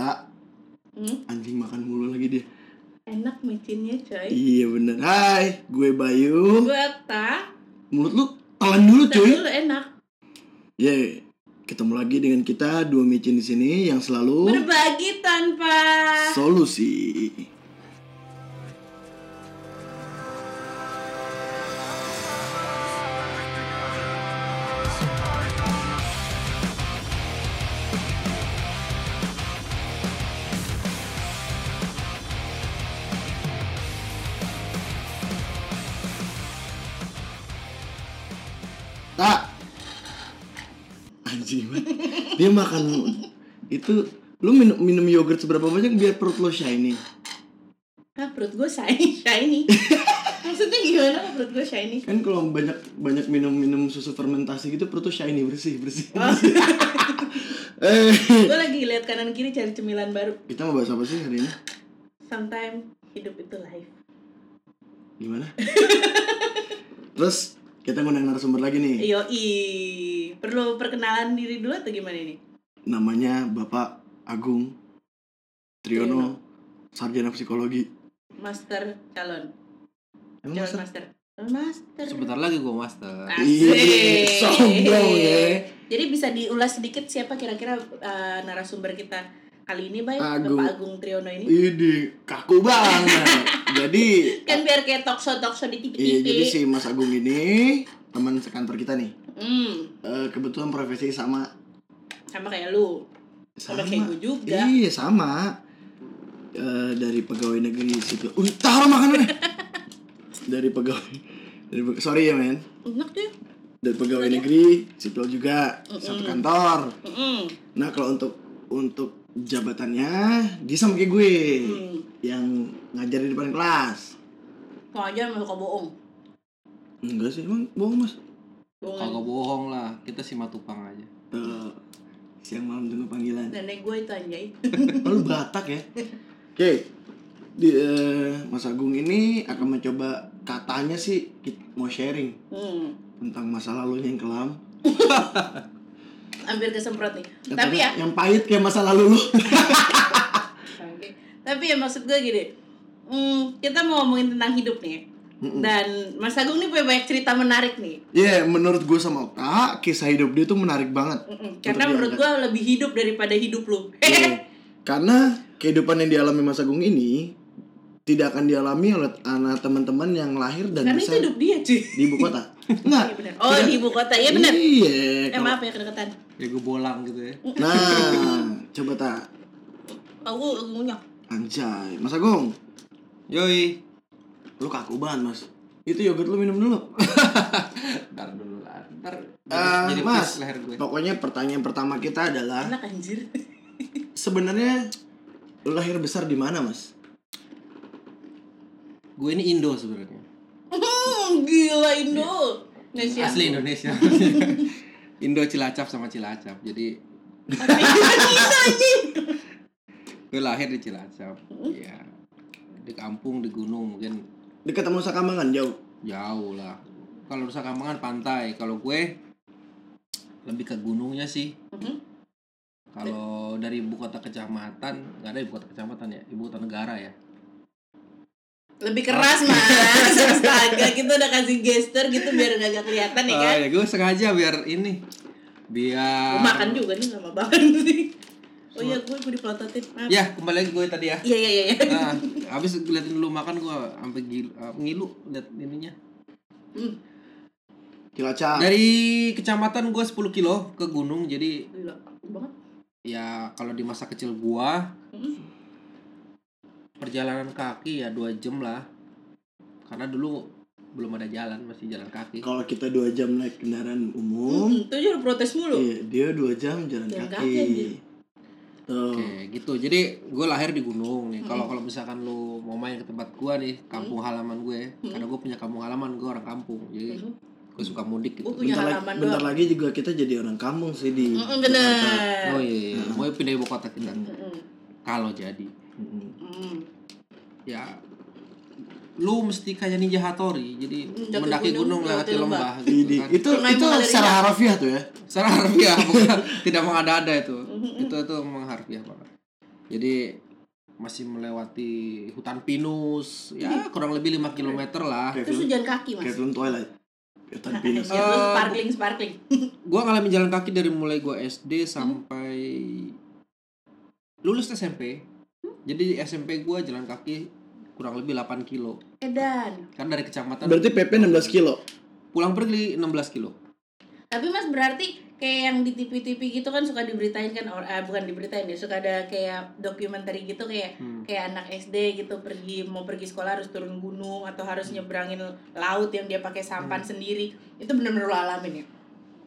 Tak, Hmm? anjing makan mulu lagi dia. Enak micinnya coy. Iya bener. Hai, gue Bayu. Gue tak. Mulut lu telan dulu cuy. dulu enak. Ye, ketemu lagi dengan kita dua micin di sini yang selalu Berbagi tanpa. solusi. Dia makan itu lu minum minum yogurt seberapa banyak biar perut lo shiny? Ah perut gue shiny shiny. Maksudnya gimana perut gue shiny? Kan kalau banyak banyak minum minum susu fermentasi gitu perut tuh shiny bersih bersih. Oh. eh, gue lagi lihat kanan kiri cari cemilan baru. kita mau bahas apa sih hari ini? Sometimes hidup itu life. Gimana? Terus kita ngundang narasumber lagi nih. Yo perlu perkenalan diri dulu atau gimana ini? Namanya Bapak Agung Triyono, sarjana psikologi. Master calon. Emang Calon master. Calon master. Sebentar lagi gue master. Iya, sombong ya. Jadi bisa diulas sedikit siapa kira-kira uh, narasumber kita kali ini, baik Agung. Bapak Agung Triyono ini. Ini kaku banget. jadi Kan biar kayak talkshow talkshow di TV. Iya, jadi si Mas Agung ini teman sekantor kita nih. Hmm, Eh, kebetulan profesi sama sama kayak lu. Sama kayak gue juga. Iya, sama. Eh, dari pegawai negeri sipil. Uh, taruh makanannya. dari pegawai dari pegawai, sorry ya, men. Enak tuh. Dari pegawai negeri sipil juga satu kantor. Mm-mm. Nah, kalau untuk untuk jabatannya dia sama kayak gue Hmm. yang ngajar di depan kelas. Aja mau suka bohong. Enggak sih, emang bohong, Mas. Kagak bohong lah, kita si matupang aja. Eh, siang malam tunggu panggilan. Nenek gue itu anjay. Oh, lu Batak ya? Oke. Di, eh, Mas Agung ini akan mencoba katanya sih mau sharing Hmm. tentang masa lalunya yang kelam. Hampir kesemprot nih. Tapi ya, yang pahit kayak masa lalu lu. Tapi ya maksud gue gini, hmm, kita mau ngomongin tentang hidup nih. Dan Mas Agung nih punya banyak cerita menarik nih. Iya, menurut gue sama Kak, kisah hidup dia tuh menarik banget. Mm-mm. Karena menurut gue lebih hidup daripada hidup lu. Iya. Karena kehidupan yang dialami Mas Agung ini tidak akan dialami oleh anak teman-teman yang lahir dan Karena itu besar hidup dia cuy. di ibu kota. Enggak. Iya. Oh di ibu kota, iya benar. Iya. Eh kalau- maaf ya kedekatan. Ya gue bolang gitu ya. Nah, coba tak Aku ngunyah. Anjay, Mas Agung, Yoi. lu kaku banget mas Itu yogurt lu minum dulu Ntar dulu lah. Ntar jadi, Eh, jadi Mas, leher gue. pokoknya pertanyaan pertama kita adalah Enak anjir. Sebenarnya lu lahir besar di mana mas? Gue ini Indo sebenarnya. Hmm, gila Indo. Indonesia. Asli Indonesia. Indo Cilacap sama Cilacap. Jadi gue lahir di Cilacap. Ya. Di kampung, di gunung mungkin Dekat sama Nusa Kambangan jauh jauh lah. Kalau Nusa Kambangan pantai, kalau gue lebih ke gunungnya sih. Mhm. Kalau dari ibu kota kecamatan, nggak ada ibu kota kecamatan ya, ibu kota negara ya. Lebih keras mas. Astaga kita udah kasih gesture gitu biar nggak agak kelihatan ya Oh kan. ya, gue sengaja biar ini, biar. Makan juga nih lama banget sih. Oh iya gue gue dipelototin. Maaf. Ya, kembali lagi gue tadi ya. Iya iya iya. iya. Nah, habis ngeliatin lu makan gue sampai gilu, uh, ngilu liat ininya. Hmm, Cilacap Dari kecamatan gue 10 kilo ke gunung, jadi gila banget. ya kalau di masa kecil gua Hmm. Perjalanan kaki ya dua jam lah. Karena dulu belum ada jalan, masih jalan kaki. Kalau kita dua jam naik kendaraan umum Hmm, itu aja udah protes mulu. Iya, dia dua jam jalan Jalan kaki, kaki. Tuh Oke, gitu. Jadi gue lahir di gunung nih. Kalau kalau misalkan lu mau main ke tempat gua nih, kampung halaman gue, karena gue punya kampung halaman, gue orang kampung. Jadi Hmm. gue suka mudik Gue gitu. punya bentar, lagi, bentar lagi juga kita jadi orang kampung sih di Jakarta. bener. Oh iya, iya. mau pindah ibu kota kita. Mm-mm. Kalau jadi, Mm-mm. Mm. Ya lu mesti kayak ninja Hattori. Jadi Mendaki mendaki gunung, gunung, lewati lembah. Idi. Gitu kan. Itu itu secara harfiah tuh ya. Secara harfiah bukan tidak mengada-ada itu. Itu itu memang harfiah banget. jadi masih melewati hutan pinus ya kurang lebih 5 km lah lu jalan kaki mas. kayak Twilight. Kelihatan pinus. Eh, sparkling sparkling. gua ngalamin jalan kaki dari mulai gua SD sampai lulus SMP jadi SMP gua jalan kaki kurang lebih 8 kilo Edan. kan dari kecamatan Berarti PP 16 kilo. pulang pergi 16 kilo Tapi mas berarti kayak yang di TV-TV gitu kan suka diberitain kan or, ah, bukan diberitain ya suka ada kayak dokumenter gitu kayak Hmm. kayak anak SD gitu pergi mau pergi sekolah harus turun gunung atau harus nyebrangin laut yang dia pakai sampan sendiri itu benar-benar lo alamin ya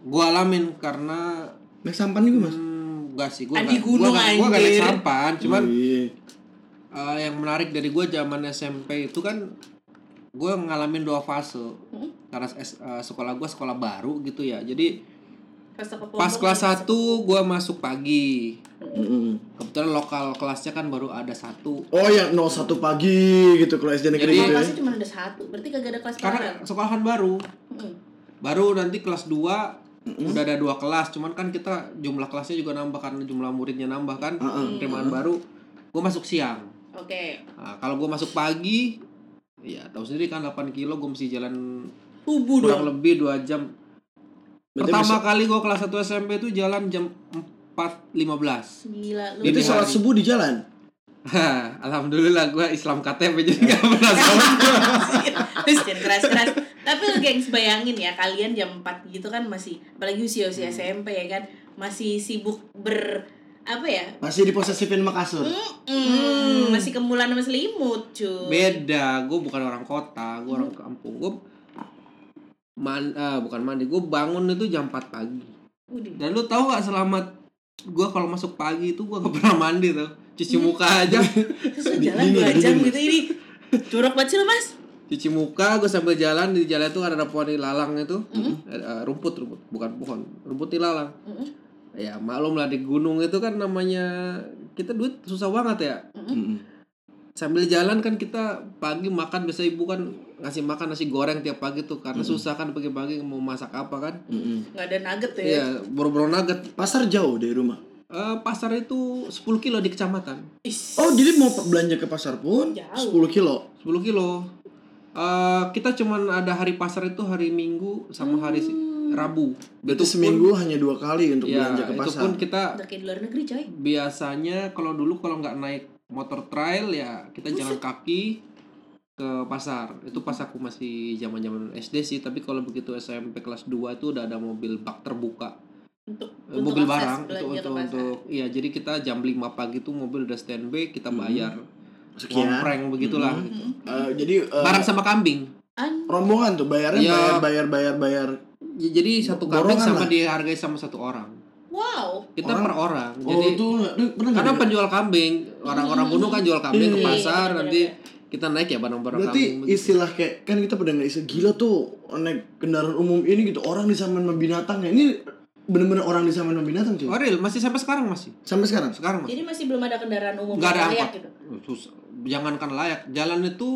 gua alamin karena Naik sampan juga, Mas. hmm, enggak sih gua Ah, nggak- di gunung, gua gua nggak naik sampan cuman eh, yang menarik dari gua zaman SMP itu kan gua ngalamin dua fase Hmm? karena eh, sekolah gua sekolah baru gitu ya jadi pas, kelas masuk- 1 gua masuk pagi Mm-mm. kebetulan lokal kelasnya kan baru ada satu Oh yang 01 pagi gitu kalau SD negeri Jadi- gitu ya. kelasnya cuma ada satu berarti kagak ada kelas karena paralel sekolahan baru Mm. baru nanti kelas 2 udah ada dua kelas cuman kan kita jumlah kelasnya juga nambah karena jumlah muridnya nambah kan. Heeh. penerimaan baru gue masuk siang. Oke. Nah, kalau gue masuk pagi ya tahu sendiri kan 8 kilo gue mesti jalan tubuh kurang dong. lebih dua jam. Berarti pertama bisa- kali gue kelas 1 SMP itu jalan jam 4.15 gila lu Itu sholat subuh di jalan. Hah, Alhamdulillah gue Islam KTP jadi gak pernah sholat. Jangan keras-keras Tapi lu gengs bayangin ya Kalian jam 4 gitu kan masih Apalagi usia-usia SMP ya kan Masih sibuk ber Apa ya? Masih diposesifin sama kasur. Mm, Masih kemulan sama selimut cuy. Beda gue bukan orang kota gue orang kampung. Gue man ah, bukan mandi gue bangun itu jam 4 pagi. Udih. dan lu tahu gak selamat gue kalau masuk pagi itu gue gak pernah mandi tuh cuci muka aja. Terus jalan 2 jam gitu ini. Curok banget sih mas. Cuci muka gue sambil jalan di jalan itu ada pohon ilalang itu. Eh, rumput rumput. Bukan pohon rumput ilalang Mm-mm. ya maklum lah di gunung itu kan namanya kita duit susah banget ya. Mm-mm. sambil jalan kan kita pagi makan biasa ibu kan ngasih makan nasi goreng tiap pagi tuh karena susah kan pagi-pagi mau masak apa kan. Mm-mm. Nggak ada nugget tuh ya. Iya, boro-boro nugget. Pasar jauh dari rumah. Eh, pasar itu 10 kilo di kecamatan. Is. Oh jadi mau belanja ke pasar pun Jauh. 10 kilo. 10 kilo. Eh, kita cuman ada hari pasar itu hari Minggu sama hari si- Rabu. Berarti Itu pun- seminggu hanya dua kali untuk ya, belanja ke itu pasar. pun kita Udah kayak di luar negeri coy biasanya kalau dulu kalau nggak naik motor trail ya kita jalan kaki ke pasar. Itu pas aku masih zaman-zaman SD sih, tapi kalau begitu SMP kelas 2 itu udah ada mobil bak terbuka. Untuk, Eh, untuk mobil barang untuk untuk, untuk iya jadi kita jam 5 pagi tuh mobil udah standby kita bayar Sekian. ngompreng begitulah gitu. Eh, jadi eh, barang sama kambing An- rombongan tuh bayarnya Iya. bayar bayar bayar bayar. Ya, jadi satu kambing sama lah. dihargai sama satu orang Wow kita Orang- per orang Oh jadi itu karena dengar? penjual kambing orang-orang gunung kan jual kambing ke Iya, pasar bener-bener. nanti kita naik ya barang-barang Berarti kambing istilah kayak kan kita pada nggak istilah gila tuh naik kendaraan umum ini gitu orang disamain sama binatang ya ini bener-bener orang disamain sama binatang cuy. Oh real? Masih sampai sekarang masih? Sampai sekarang? Sekarang masih Jadi masih belum ada kendaraan umum nggak ada yang layak angkot gitu? Susah. jangankan layak. Jalan itu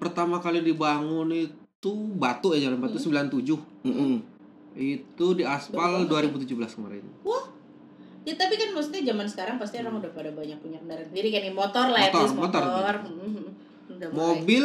pertama kali dibangun itu batu ya jalan batu 97 Mm-mm. itu di aspal 2017 kemarin. Wah. Ya tapi kan maksudnya zaman sekarang pasti orang udah pada banyak punya kendaraan sendiri kan nih motor lah ya Motor, terus motor. motor. Udah mulai. mobil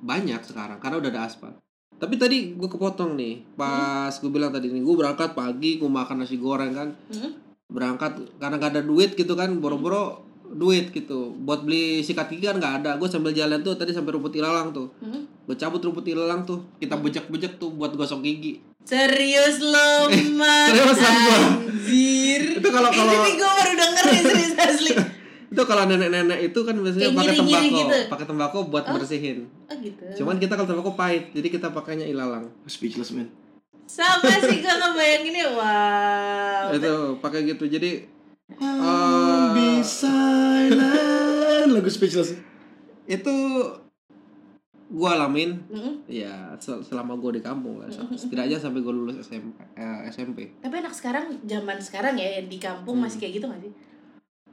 banyak sekarang karena udah ada aspal tapi tadi gue kepotong nih. Pas gue bilang tadi nih gue berangkat pagi gue makan nasi goreng kan. Mhm. berangkat karena gak ada duit gitu kan boro-boro duit gitu. Buat beli sikat gigi kan nggak ada. Gue sambil jalan tuh tadi sampai rumput ilalang tuh. Mhm. gue cabut rumput ilalang tuh. Kita bejek-bejek tuh buat gosok gigi. Serius lo mas Seriusan gua. Anjir. Itu kalau- kalau- Ini gue baru denger nih serius asli itu kalau nenek-nenek itu kan biasanya Kayak pakai tembakau gitu. pakai tembakau buat bersihin. Oh gitu. Cuman kita kalau tembakau pahit jadi kita pakainya ilalang. Speechless man Sama sih gue ngebayanginnya Wow. Itu pakai gitu. Jadi be silent lagu speechless. Itu gua alamin. Mhm. ya sel- selama gua di kampung lah setidaknya sampai gua lulus SMP eh, SMP Tapi anak sekarang zaman sekarang ya di kampung masih kayak gitu gak sih?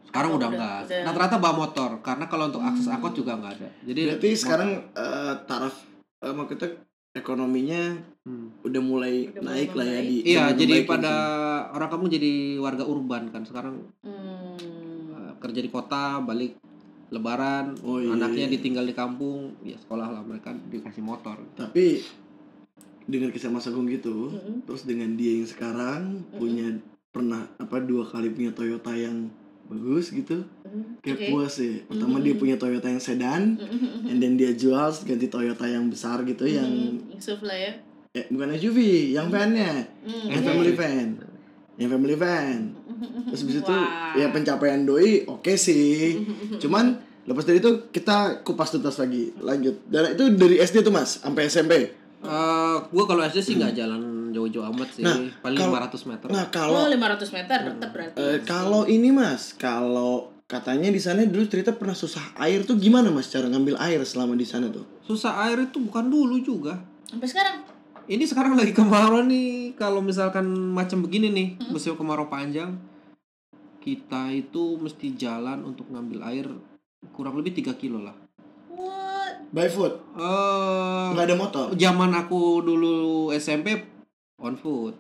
Sekarang udah udah- enggak. Udah- rata-rata bawa motor karena kalau untuk akses angkot juga nggak ada. Jadi berarti motor- sekarang eh, taraf eh, maksudnya ekonominya Hmm. udah mulai Udah mulai naik lah ya di iya jadi pada orang kamu jadi warga urban kan sekarang. Hmm. eh, kerja di kota balik lebaran Oh, iya, anaknya iya. ditinggal di kampung ya sekolah lah mereka dikasih motor. Tapi dengan kisah Mas Agung gitu, Mm-mm. terus dengan dia yang sekarang punya pernah apa dua kali punya Toyota yang bagus gitu, Mm, kayak oke. puas ya. Pertama Mhm. dia punya Toyota yang sedan, Mm-mm. and then dia jual ganti Toyota yang besar gitu yang Mm-mm. yang SUV lah ya eh, bukan SUV, yang van-nya, Mm, yang oke. family van, yang family van. Terus habis itu Wah. ya pencapaian doi oke sih. Cuman lepas dari itu kita kupas tuntas lagi. Lanjut. Dan itu dari SD tuh Mas sampai SMP. Eh, gua kalau SD sih nggak jalan jauh-jauh amat sih. Nah, paling kalau- 500 meter. Nah, oh kalau 500 meter tetap berarti. Eh, kalau ini Mas, kalau katanya di sana dulu cerita pernah susah air tuh gimana Mas cara ngambil air selama di sana tuh? susah air itu bukan dulu juga. Sampai sekarang? Ini sekarang lagi kemarau nih. Kalau misalkan macam begini nih musim kemarau panjang kita itu mesti jalan untuk ngambil air kurang lebih 3 kilo lah By foot, eh nggak ada motor. zaman aku dulu SMP on foot.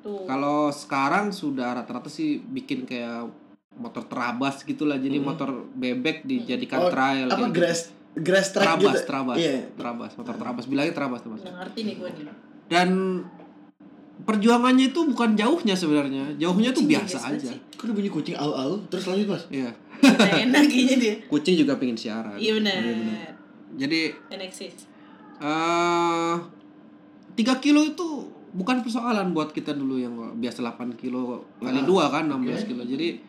Tuh. Kalau sekarang sudah rata-rata sih bikin kayak motor terabas gitulah. Jadi motor bebek dijadikan Oh, trail Apa gitu. grass grass track terabas gitu? terabas Iya. terabas motor terabas. Bilangnya terabas terabas. Nggak ngerti nih gue nih. Dan perjuangannya itu bukan jauhnya sebenarnya. Jauhnya tuh biasa guys, aja. ada bunyi kucing au-au? Terus lanjut Mas. iya. Enak kayaknya dia. Kucing juga pengen siaran. Iya benar jadi eksis. eh 3 kilo itu bukan persoalan buat kita dulu yang biasa 8 kilo kali Ah, dua kan 16 oke. kilo. Jadi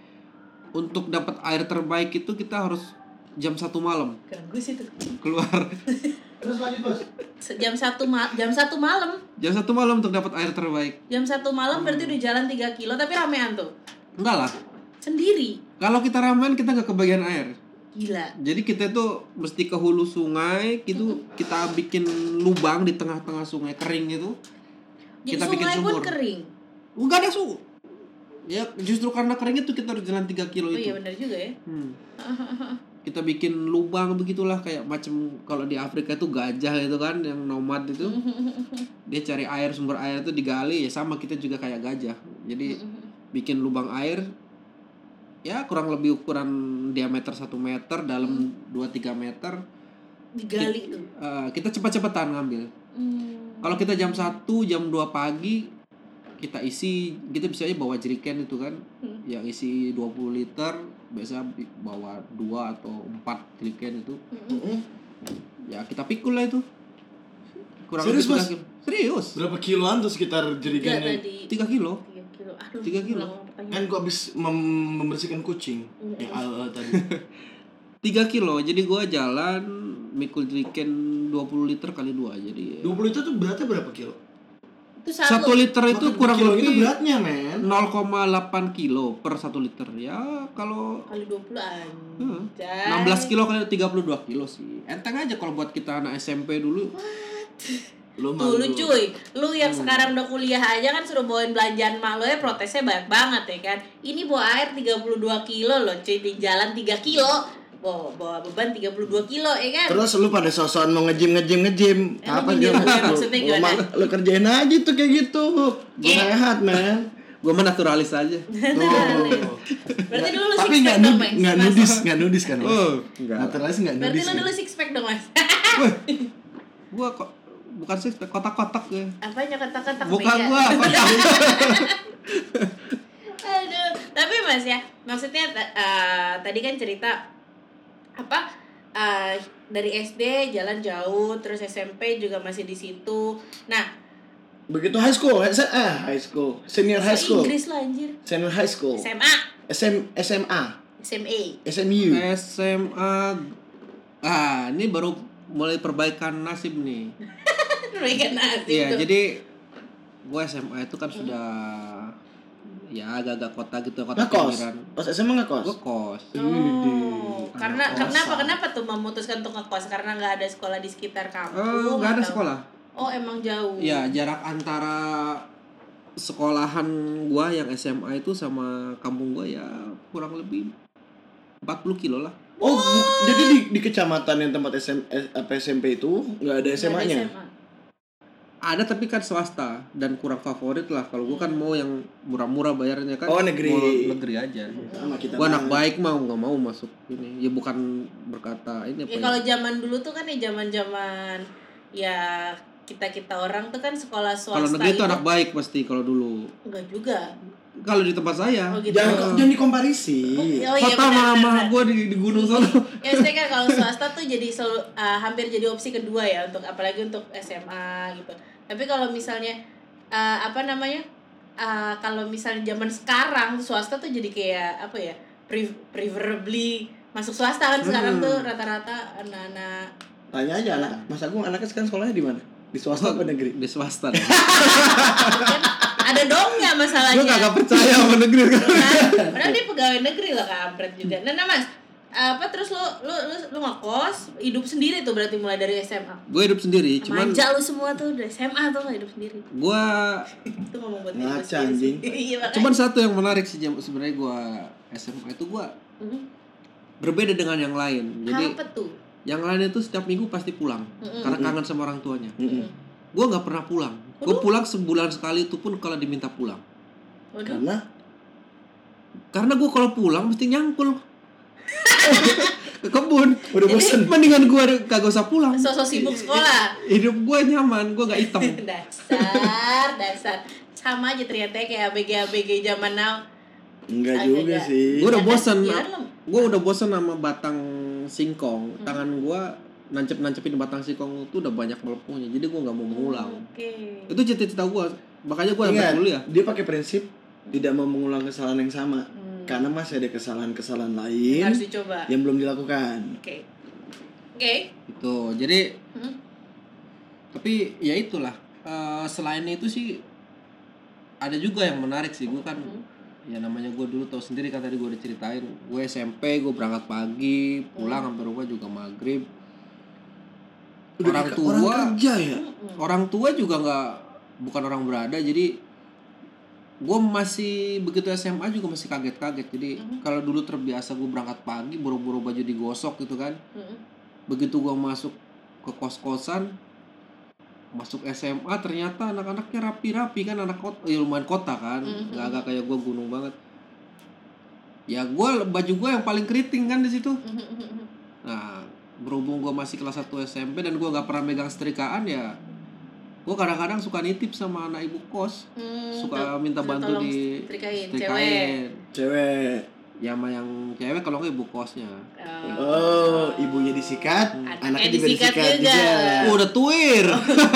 untuk dapat air terbaik itu kita harus jam satu malam. Tuh keluar. Terus lanjut. Se- jam satu ma jam satu malam. Jam satu malam untuk dapat air terbaik. Jam satu malam berarti Hmm. udah jalan 3 kilo tapi ramean tuh? Enggak lah. Sendiri? Kalau kita ramen kita nggak kebagian air gila Jadi kita tuh mesti ke hulu sungai, gitu kita bikin lubang di tengah-tengah sungai kering itu. jadi Kita bikin sungai pun sumur. kering Enggak ada su. Ya justru karena kering itu kita harus jalan 3 kilo oh itu. iya benar juga ya Hmm. Kita bikin lubang begitulah kayak macam kalau di Afrika itu gajah itu kan yang nomad itu. Dia cari air sumber air itu digali ya sama kita juga kayak gajah. Jadi bikin lubang air ya kurang lebih ukuran diameter 1 meter dalam 2-3 meter digali tuh Eh, kita cepat-cepatan ngambil. Hmm. Kalau kita jam 1, jam 2 pagi kita isi, kita bisa aja bawa jeriken itu kan. Hmm. Yang isi 20 liter, biasa bi- bawa 2 atau 4 jeriken itu. Mm-mm. Ya kita pikul lah itu. Kurang Serius, lebih Mas? tiga. Serius. Berapa kiloan tuh sekitar jerigennya? 3 kilo. 3 kilo aduh Tiga kilo. Pertanyaan. Kan gua habis mem- membersihkan kucing Mm-mm. yang au-au tadi. 3 kilo. Jadi gua jalan mikul jeriken 20 liter kali 2. Jadi 20 itu tuh beratnya berapa kilo? itu satu, 1 liter itu Makan kurang kilo itu lebih beratnya, men. 0,8 kilo per 1 liter. Ya kalau kali 20 Hmm. anjay 16 kilo kali 32 kilo sih. Enteng aja kalau buat kita anak SMP dulu. Lu Tuh lu malu. cuy, lu yang Hmm. sekarang udah kuliah aja kan suruh bawain belanjaan mak lo ya protesnya banyak banget ya kan Ini bawa air 32 kilo loh cuy, di jalan 3 kilo Bawa, bawa beban 32 kilo ya kan Terus lu pada sosokan mau ngejim ngejim ngejim. Emang Apa dia lu, Maksudnya lu, gimana? ma- lu kerjain aja tuh kayak gitu. Gue Iya. sehat, men. Gue mah naturalis aja. Tuh. Berarti dulu lu Tapi six nggak pack dong nud- mas nggak nudis, nggak nudis kan, Mas? Oh, enggak. Naturalis nggak Berarti nudis. lu kan? dulu six pack dong mas Gua kok bukan sih kotak-kotak gue. Apanya kata-kata Bukan beda? gua, kotak. Aduh, tapi Mas ya, maksudnya eh, tadi kan cerita apa eh, dari SD jalan jauh, terus SMP juga masih di situ. Nah, Begitu high school, eh, eh, high school, senior high school, Inggris lah anjir. senior high school, SMA, SM, SMA, SMA. SMU. SMA Ah, ini baru mulai perbaikan nasib nih. Mereka nasi Iya, tuh. jadi gue SMA itu kan sudah ya agak-agak kota gitu, kota Nggak kos. pinggiran. Pas SMA nggak kos. Gue kos. Oh, karena Anak kenapa kenapa tuh memutuskan untuk ngekos karena nggak ada sekolah di sekitar kampung? Eh, nggak ada atau- sekolah. Oh emang jauh. Ya jarak antara sekolahan gua yang SMA itu sama kampung gua ya kurang lebih 40 kilo lah. Oh, bu- jadi di, di kecamatan yang tempat SM, eh, apa SMP itu nggak ada Nggak ada SMA-nya. SMA. Ada tapi kan swasta dan kurang favorit lah kalau gue kan mau yang murah-murah bayarnya kan Oh, negeri. mau negeri aja sama kita gue anak baik mau nggak mau masuk ini ya bukan berkata ini apa Ya ya, kalau zaman dulu tuh kan ya zaman-zaman ya kita-kita orang tuh kan sekolah swasta kalau negeri itu anak baik pasti kalau dulu enggak juga. kalau di tempat saya Oh gitu. Jangan jangan dikomparisi. Oh iya kota benar, mama benar. gue di, di gunung sana Ya saya kan kalau swasta tuh jadi selalu uh, hampir jadi opsi kedua ya untuk apalagi untuk SMA gitu. Tapi kalau misalnya uh, apa namanya? uh, kalau misalnya zaman sekarang swasta tuh jadi kayak apa ya? pre- preferably masuk swasta kan sekarang Hmm. tuh rata-rata anak-anak Tanya aja anak Mas Agung anaknya sekarang sekolahnya di mana? Di swasta apa negeri? di swasta kan ada dong nggak masalahnya gue kagak percaya sama negeri kan Nah, padahal dia pegawai negeri lah kampret juga. Nah, nah mas, apa terus lu lu lu, lu ngekos hidup sendiri tuh berarti mulai dari SMA. gue hidup sendiri cuman Manja lu semua tuh dari SMA tuh nggak hidup sendiri. gue Itu ngomong buat Ngaca, anjing. Iya cuman satu yang menarik sih sebenarnya gue SMA itu gue Mhm. berbeda dengan yang lain jadi apa tuh? yang lain itu setiap minggu pasti pulang Mm-mm. karena kangen sama orang tuanya Mm-mm. gue nggak pernah pulang gue pulang sebulan sekali itu pun kalau diminta pulang Waduh. Karena karena gue kalau pulang mesti nyangkul ke kebun udah bosen. mendingan gue kagak usah pulang Sosok sibuk sekolah. hidup gue nyaman gue gak hitam dasar, dasar. Sama aja ternyata kayak ABG ABG zaman now. Enggak Agak- juga sih. gue udah bosan Ya lu- gue udah bosan sama batang singkong tangan gue nancep nancepin batang singkong itu udah banyak melepuhnya jadi gue nggak mau mengulang Oke. itu cita-cita gue makanya gue sampai kuliah dia pakai prinsip tidak mau mengulang kesalahan yang sama. Hmm. Karena masih ada kesalahan-kesalahan Yang lain harus dicoba. yang belum dilakukan. Oke. Oke. itu jadi Hmm. tapi ya itulah Eh, selain itu sih ada juga yang menarik sih gue kan Hmm. ya namanya gue dulu tau sendiri kan tadi gue udah ceritain gue SMP gue berangkat pagi pulang Hmm. sampai rumah juga maghrib Udah Orang tua- orang kerja ya. Mm-mm. orang tua juga nggak bukan orang berada jadi gue masih begitu SMA juga masih kaget-kaget jadi Mhm. kalau dulu terbiasa gue berangkat pagi buru-buru baju digosok gitu kan Mm-mm. begitu gue masuk ke kos-kosan masuk SMA ternyata anak-anaknya rapi-rapi kan anak kota ya lumayan kota kan Mhm. nggak agak kayak gue gunung banget ya gue baju gue yang paling keriting kan di situ Mm-mm. nah berhubung gue masih kelas 1 SMP dan gue gak pernah megang setrikaan ya gue kadang-kadang suka nitip sama anak ibu kos Hmm, suka tuh, minta bantu di setrikain, cewek. Cewek. ya sama yang cewek kalau nggak ibu kosnya Oh, ibunya disikat, Anaknya anaknya juga disikat disikat juga. juga. oh, udah tuir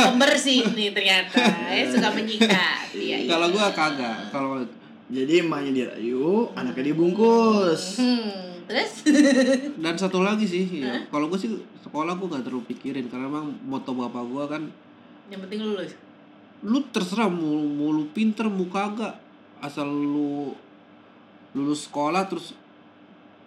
pembersih nih ternyata ya suka menyikat iya, iya. kalau gue kagak kalau Jadi emaknya dirayu, anaknya dibungkus. hmm, terus dan satu lagi sih ya, kalau gue sih sekolah gue gak terlalu pikirin karena emang moto bapak gue kan yang penting lulus lu terserah mau, mau lu pinter mau kagak. Asal lu lulus sekolah terus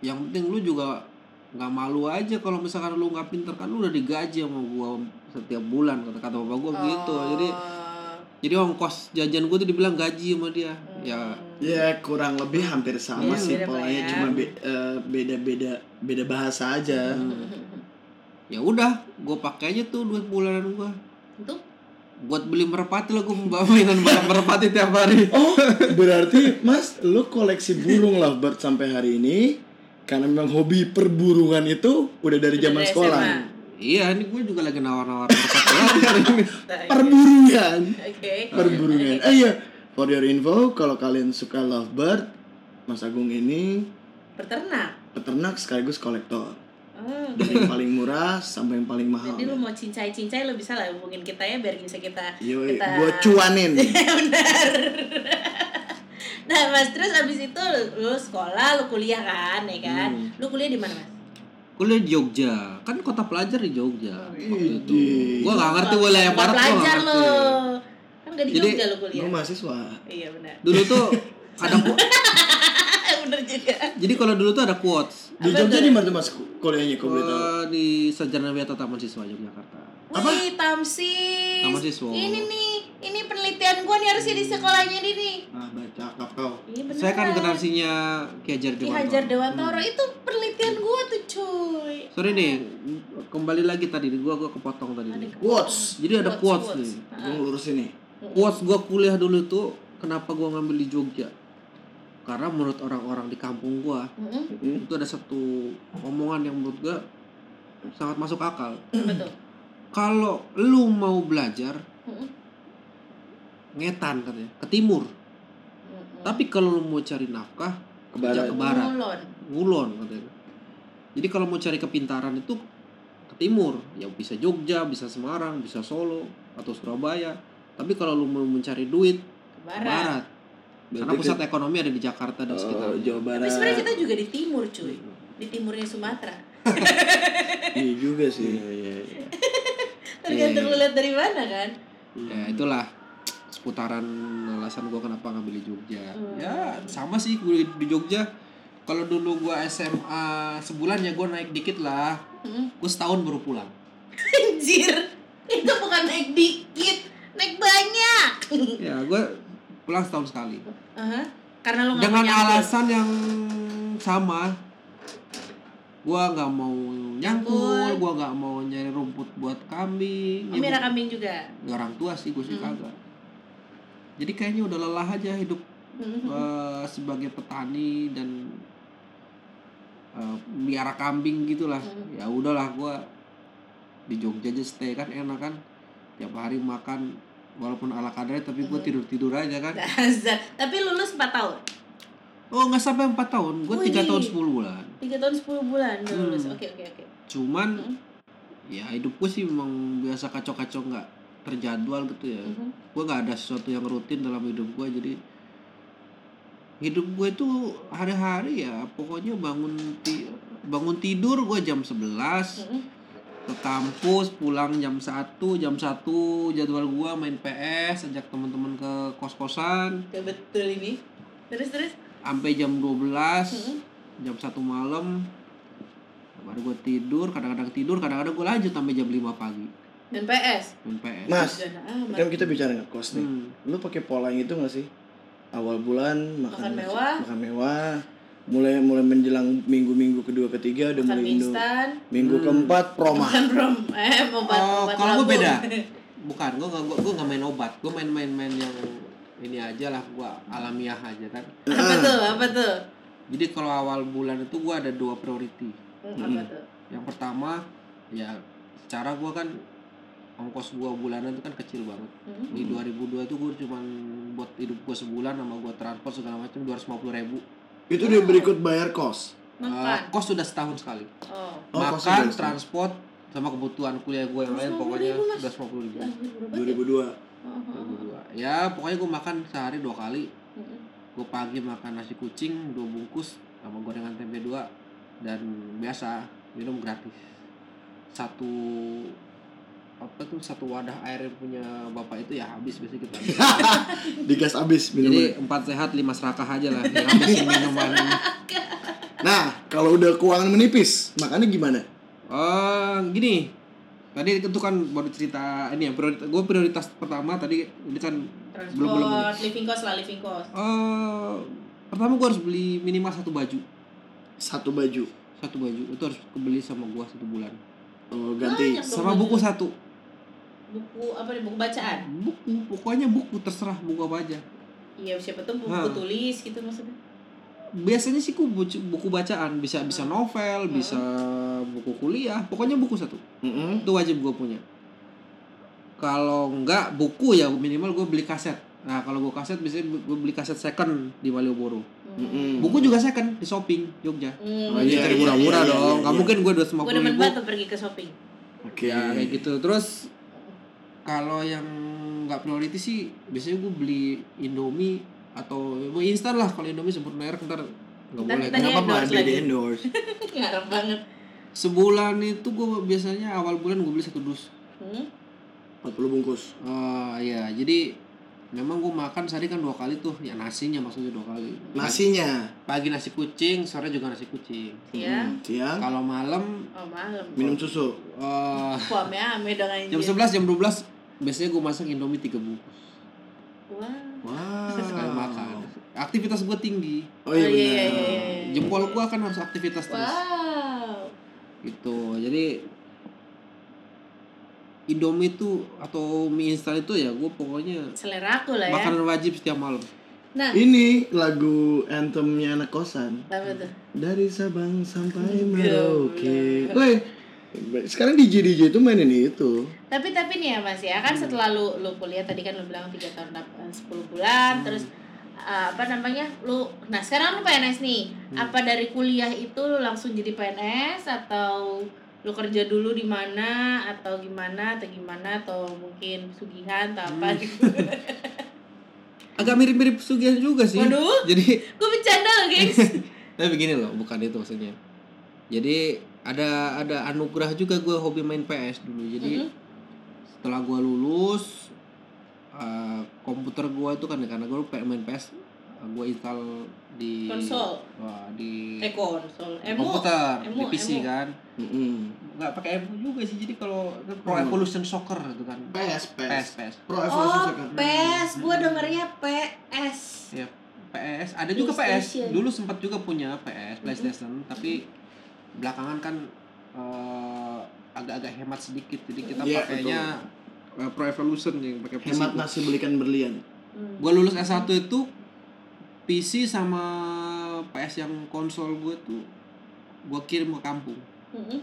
yang penting lu juga nggak malu aja kalau misalkan lu nggak pinter. Kan lu udah digaji sama gua setiap bulan kata kata bapak gua gitu jadi Oh, jadi ongkos jajan gua tuh dibilang gaji sama dia. Ya. Ya kurang lebih hampir sama Iya, sih mirip lah polanya ya. cuma be- eh, beda-beda beda bahasa aja. ya udah gua pakai aja tuh duit bulanan gua. Untuk buat beli merpati gua membawa mainan balap merpati tiap hari Oh, berarti Mas lu koleksi burung lovebird sampai hari ini karena memang hobi perburungan itu udah dari Udah zaman sekolah. SMA. iya ini gua juga lagi nawar-nawar merpati hari ini Perburungan. oke Perburungan. Eh iya, for your info kalau kalian suka lovebird, Mas Agung ini peternak peternak sekaligus kolektor. Oh. Dari yang paling murah sampai yang paling mahal. Jadi lu mau cincai-cincai lu bisa lah hubungin kita ya biar bisa kita Yoi, kita gua cuanin. benar. nah mas terus abis itu lu, lu sekolah lu kuliah kan ya kan? Hmm. Lu kuliah di mana mas? kuliah di Jogja kan kota pelajar di Jogja waktu itu Idih. gua nggak ngerti wilayah Bukan barat pelajar lo. Kan gak di Jadi, Jogja lu kuliah. Lu mahasiswa. Iya benar. dulu tuh bener juga. jadi kalau dulu tuh ada quotes Di Apa Jogja di mana Mas kuliahnya kau boleh tahu? Eh, di Sarjana Wiyata Taman Siswa Yogyakarta Apa? Wih, Tamsis. Taman Siswa. Ini nih ini penelitian gua nih harusnya di sekolahnya ini nih Ah, baca cakap kau. iya beneran Saya kan generasinya Ki Hajar Ki Dewantara. Hajar Dewantara itu penelitian gua tuh cuy Sorry nih, kembali lagi tadi gua gua kepotong tadi. nih. Quotes. Jadi ada quotes, nih. Gue ngelurusin nih. Quotes gua kuliah dulu tuh kenapa gua ngambil di Jogja? Karena menurut orang-orang di kampung gua Mm-mm. Mm. itu ada satu omongan yang menurut gua sangat masuk akal. betul Kalau lu mau belajar Mm-mm. ngetan katanya ke timur. Mm-mm. Tapi kalau lu mau cari nafkah Ke kerja barat. ke barat, Ngulon. ngulon katanya. Jadi kalau mau cari kepintaran itu ke timur, ya bisa Jogja, bisa Semarang, bisa Solo atau Surabaya. Tapi kalau lu mau mencari duit ke ke barat barat. Karena pusat ke- ekonomi ada di Jakarta dan Oh, sekitarnya. Jawa tapi Barat. sebenarnya kita juga di timur cuy di timurnya Sumatera Iya juga sih. Iya, iya, iya. tergantung Iya. lu lihat dari mana kan Ya itulah seputaran alasan gua kenapa ngambil di Jogja. Hmm. Ya sama sih gue di Jogja. Kalau dulu gua SMA sebulan ya gua naik dikit lah. Mm. Gue setahun baru pulang. anjir itu bukan naik dikit naik banyak ya gua pulang setahun sekali. Karena nggak Dengan alasan yang sama. Gua nggak mau nyangkul, gua nggak mau nyari rumput buat kambing. Oh, merah kambing juga orang tua sih gue sih Hmm. kagak. Jadi kayaknya udah lelah aja hidup Mhm. eh, sebagai petani dan miara kambing gitulah Hmm. ya udahlah gua di Jogja aja stay kan enak kan tiap hari makan walaupun ala kadarnya tapi gue Hmm. tidur tidur aja kan. Tapi lulus 4 tahun. oh nggak sampai empat tahun gue tiga tahun 10 bulan 3 tahun 10 bulan udah Hmm. lulus. Oke, oke, oke. cuman Hmm. ya hidup gue sih memang biasa kacau-kacau nggak terjadwal gitu ya Mhm. gue nggak ada sesuatu yang rutin dalam hidup gue jadi hidup gue tuh hari-hari ya pokoknya bangun ti- bangun tidur gue jam 11 Mhm. Ke kampus pulang jam 1 jam 1 jadwal gue main PS ajak teman-teman ke kos-kosan Oke, betul ini. Terus terus. sampai jam 12 Mhm. jam 1 malam baru gue tidur kadang-kadang tidur kadang-kadang gue lanjut sampai jam 5 pagi Dan PS. main PS Mas, kan kita bicara ngekos nih. Hmm. Lu pakai pola yang itu gak sih? Awal bulan makan, Makan mewah. makan mewah. Mulai mulai menjelang minggu-minggu kedua ketiga udah mulai Indo. Minggu Hmm. keempat proma. Makan rom. Eh, obat Oh, obat kalau gue beda. bukan gue nggak gue nggak main obat gue main-main-main yang ini aja lah gue alamiah aja kan apa tuh? Apa tuh? jadi kalau awal bulan itu gue ada dua priority Hmm, Apa tuh? yang pertama ya secara gue kan ongkos gue bulanan itu kan kecil banget Mhm. di 2002 itu gue cuman buat hidup gue sebulan sama gue transport segala macam 250 ribu Itu dia berikut bayar kos. Makan. kos sudah setahun sekali Oh. Oh, kos makan sudah transport sama kebutuhan kuliah gue yang lain 250 pokoknya ribu, Mas. 250 ribu berapa? 2002. Oh, oh, oh. 2002. ya pokoknya gue makan sehari dua kali gue pagi makan nasi kucing dua bungkus sama gorengan tempe dua dan biasa minum gratis satu apa tuh satu wadah air yang punya bapak itu ya habis biasanya kita habis. Digas abis jadi minuman. empat sehat lima serakah aja lah habisin minuman Nah, kalau udah keuangan menipis, makannya gimana? oh gini tadi itu kan baru cerita ini ya prioritas gue prioritas pertama tadi ini kan Transport, belum belum living cost lah, living cost. Eh, pertama gue harus beli minimal satu baju Satu baju. satu baju itu harus kebeli sama gua satu bulan Oh, ganti. Banyak. sama buku satu Buku apa nih? Buku bacaan. buku pokoknya buku terserah buku apa aja Iya, siapa tuh buku Hah. tulis gitu maksudnya. biasanya sih ku buku, buku bacaan bisa bisa novel bisa buku kuliah pokoknya buku satu Mm-mm. itu wajib gue punya kalau enggak buku ya minimal gue beli kaset nah kalau gue kaset biasanya gue beli kaset second di Malioboro Mm-mm. buku juga second di shopping Jogja Hmm. Oh, iya, cari iya, murah-murah iya, dong iya, nggak iya. mungkin gue dua lima Gue puluh demen banget pergi ke shopping. Oke. ya kayak gitu terus kalau yang nggak priority sih biasanya gue beli Indomie atau mau instan lah kalau Indomie sebut merek ntar nggak boleh kita Nggak apa-apa, di endorse. Ngarep banget. sebulan itu gue biasanya awal bulan gue beli satu dus Hmm? 40 bungkus. Ah ya jadi memang gue makan sehari kan dua kali tuh ya nasinya maksudnya dua kali Nasinya. pagi nasi kucing sore juga nasi kucing Iya. Mm, Siang kalau malam Oh, malam. minum susu. ame-ame dong anjir. jam 11 jam 12 biasanya gue masak Indomie tiga bungkus Wah. Wah. sekali makan aktivitas gue tinggi Oh iya Oh, benar. iya, iya, iya, iya. jempol gue kan harus aktivitas terus Wow. gitu jadi Indomie itu atau mie instan itu ya gue pokoknya Selera aku lah ya. makanan wajib setiap malam Nah, Ini lagu anthemnya anak kosan. apa tuh? Dari Sabang sampai Goblok. Merauke. Woi, sekarang DJ DJ itu mainin itu. Tapi tapi nih ya Mas ya, kan setelah lu lu kuliah tadi kan lu bilang 3 tahun eh, 10 bulan terus uh, apa namanya? Lu nah sekarang lu PNS nih. Apa dari kuliah itu lu langsung jadi PNS atau lu kerja dulu di mana atau gimana atau gimana atau mungkin sugihan atau apa gitu. agak mirip-mirip Sugihan juga sih Waduh. jadi Gue bercanda loh, guys. tapi begini loh bukan itu maksudnya jadi ada ada anugerah juga gue hobi main PS dulu jadi Mhm. setelah gue lulus eh, komputer gue itu kan karena gue main PS gue install di Konsol. wah, di Eh konsol. Emu. komputer Emu, di PC emu. kan Mm-mm. nggak pakai emu juga sih jadi kalau Pro Hmm. Evolution Soccer gitu kan PS, PS PS. PS Pro Evolution Oh, Soccer. PES. Gua dengernya PS. ya PS ada juga PS dulu sempat juga punya PS PlayStation tapi belakangan kan eh, agak-agak hemat sedikit jadi kita Iya, pakainya eh, Pro Evolution yang pakai PC Hemat nasi belikan berlian. Hmm. gue lulus S1 itu PC sama PS yang konsol gue tuh gue kirim ke kampung Mm-mm.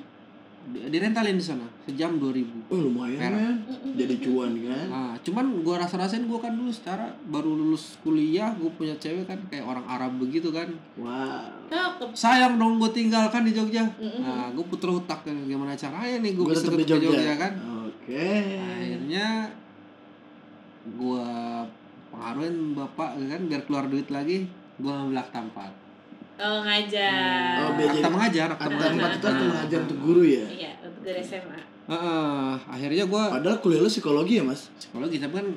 di, direntalin di sana sejam 2000 Oh lumayan kan. Mm-mm. Jadi cuan kan. Nah, cuman gua rasa-rasain gua kan dulu secara baru lulus kuliah, gua punya cewek kan kayak orang Arab begitu kan. Wow. Cakep. Sayang dong gua tinggalkan di Jogja. Mm-mm. Nah, gua puter otak kan gimana caranya nih gua Gue bisa di Jogja. Jogja kan. Oke. Akhirnya gua pengaruhin bapak kan biar keluar duit lagi, gua ngambil akta 4. Oh ngajar. Oh, Akta mengajar, akta mengajar. empat itu atau Nah, mengajar untuk guru ya. Iya, untuk dari SMA. Heeh, akhirnya gua Padahal kuliah lu psikologi ya mas. psikologi tapi kan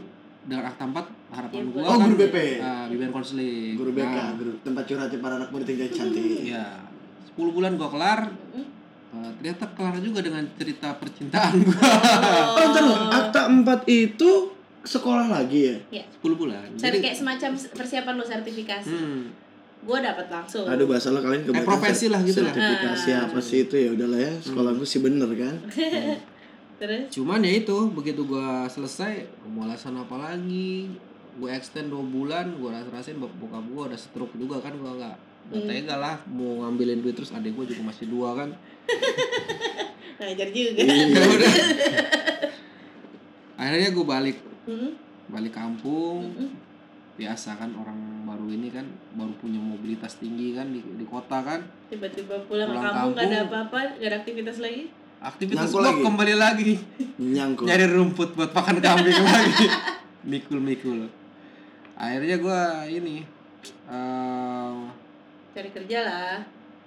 dengan akta 4 harapan Iya, gua Oh, kan guru BP. ah, bimbingan konseling. Guru BK, Nah, guru tempat curhatnya para anak murid yang cantik. Iya. 10 bulan gua kelar. Uh, ternyata kelar juga dengan cerita percintaan gua Oh, ntar lu, akta 4 itu sekolah lagi ya? Iya. 10 bulan. Jadi kayak semacam persiapan lu sertifikasi. hmm, Gue dapat langsung. Aduh bahasa lo kalian kebanyakan profesi lah gitu lah. Sertifikasi Ah. apa sih itu ya udahlah ya. Sekolahku sih bener kan. Terus cuman ya itu begitu gua selesai mau alasan apa lagi? Gue extend 2 bulan, gua rasa-rasain bok- bokap gua udah stroke juga kan gua nggak nggak Hmm. tega lah mau ngambilin duit terus adik gua juga masih dua kan. ngajar juga. Iya. udah. Akhirnya gua balik Mm-mm. balik kampung Mm-mm. biasa kan orang baru ini kan baru punya mobilitas tinggi kan di, di kota kan Tiba-tiba pulang, ke Pulang kampung gak ada kampung. apa-apa, gak ada aktivitas lagi. aktivitas Nyangkul lagi. kembali lagi Nyangkul. nyari rumput buat makan kambing lagi mikul mikul akhirnya gua ini eh Cari kerja lah.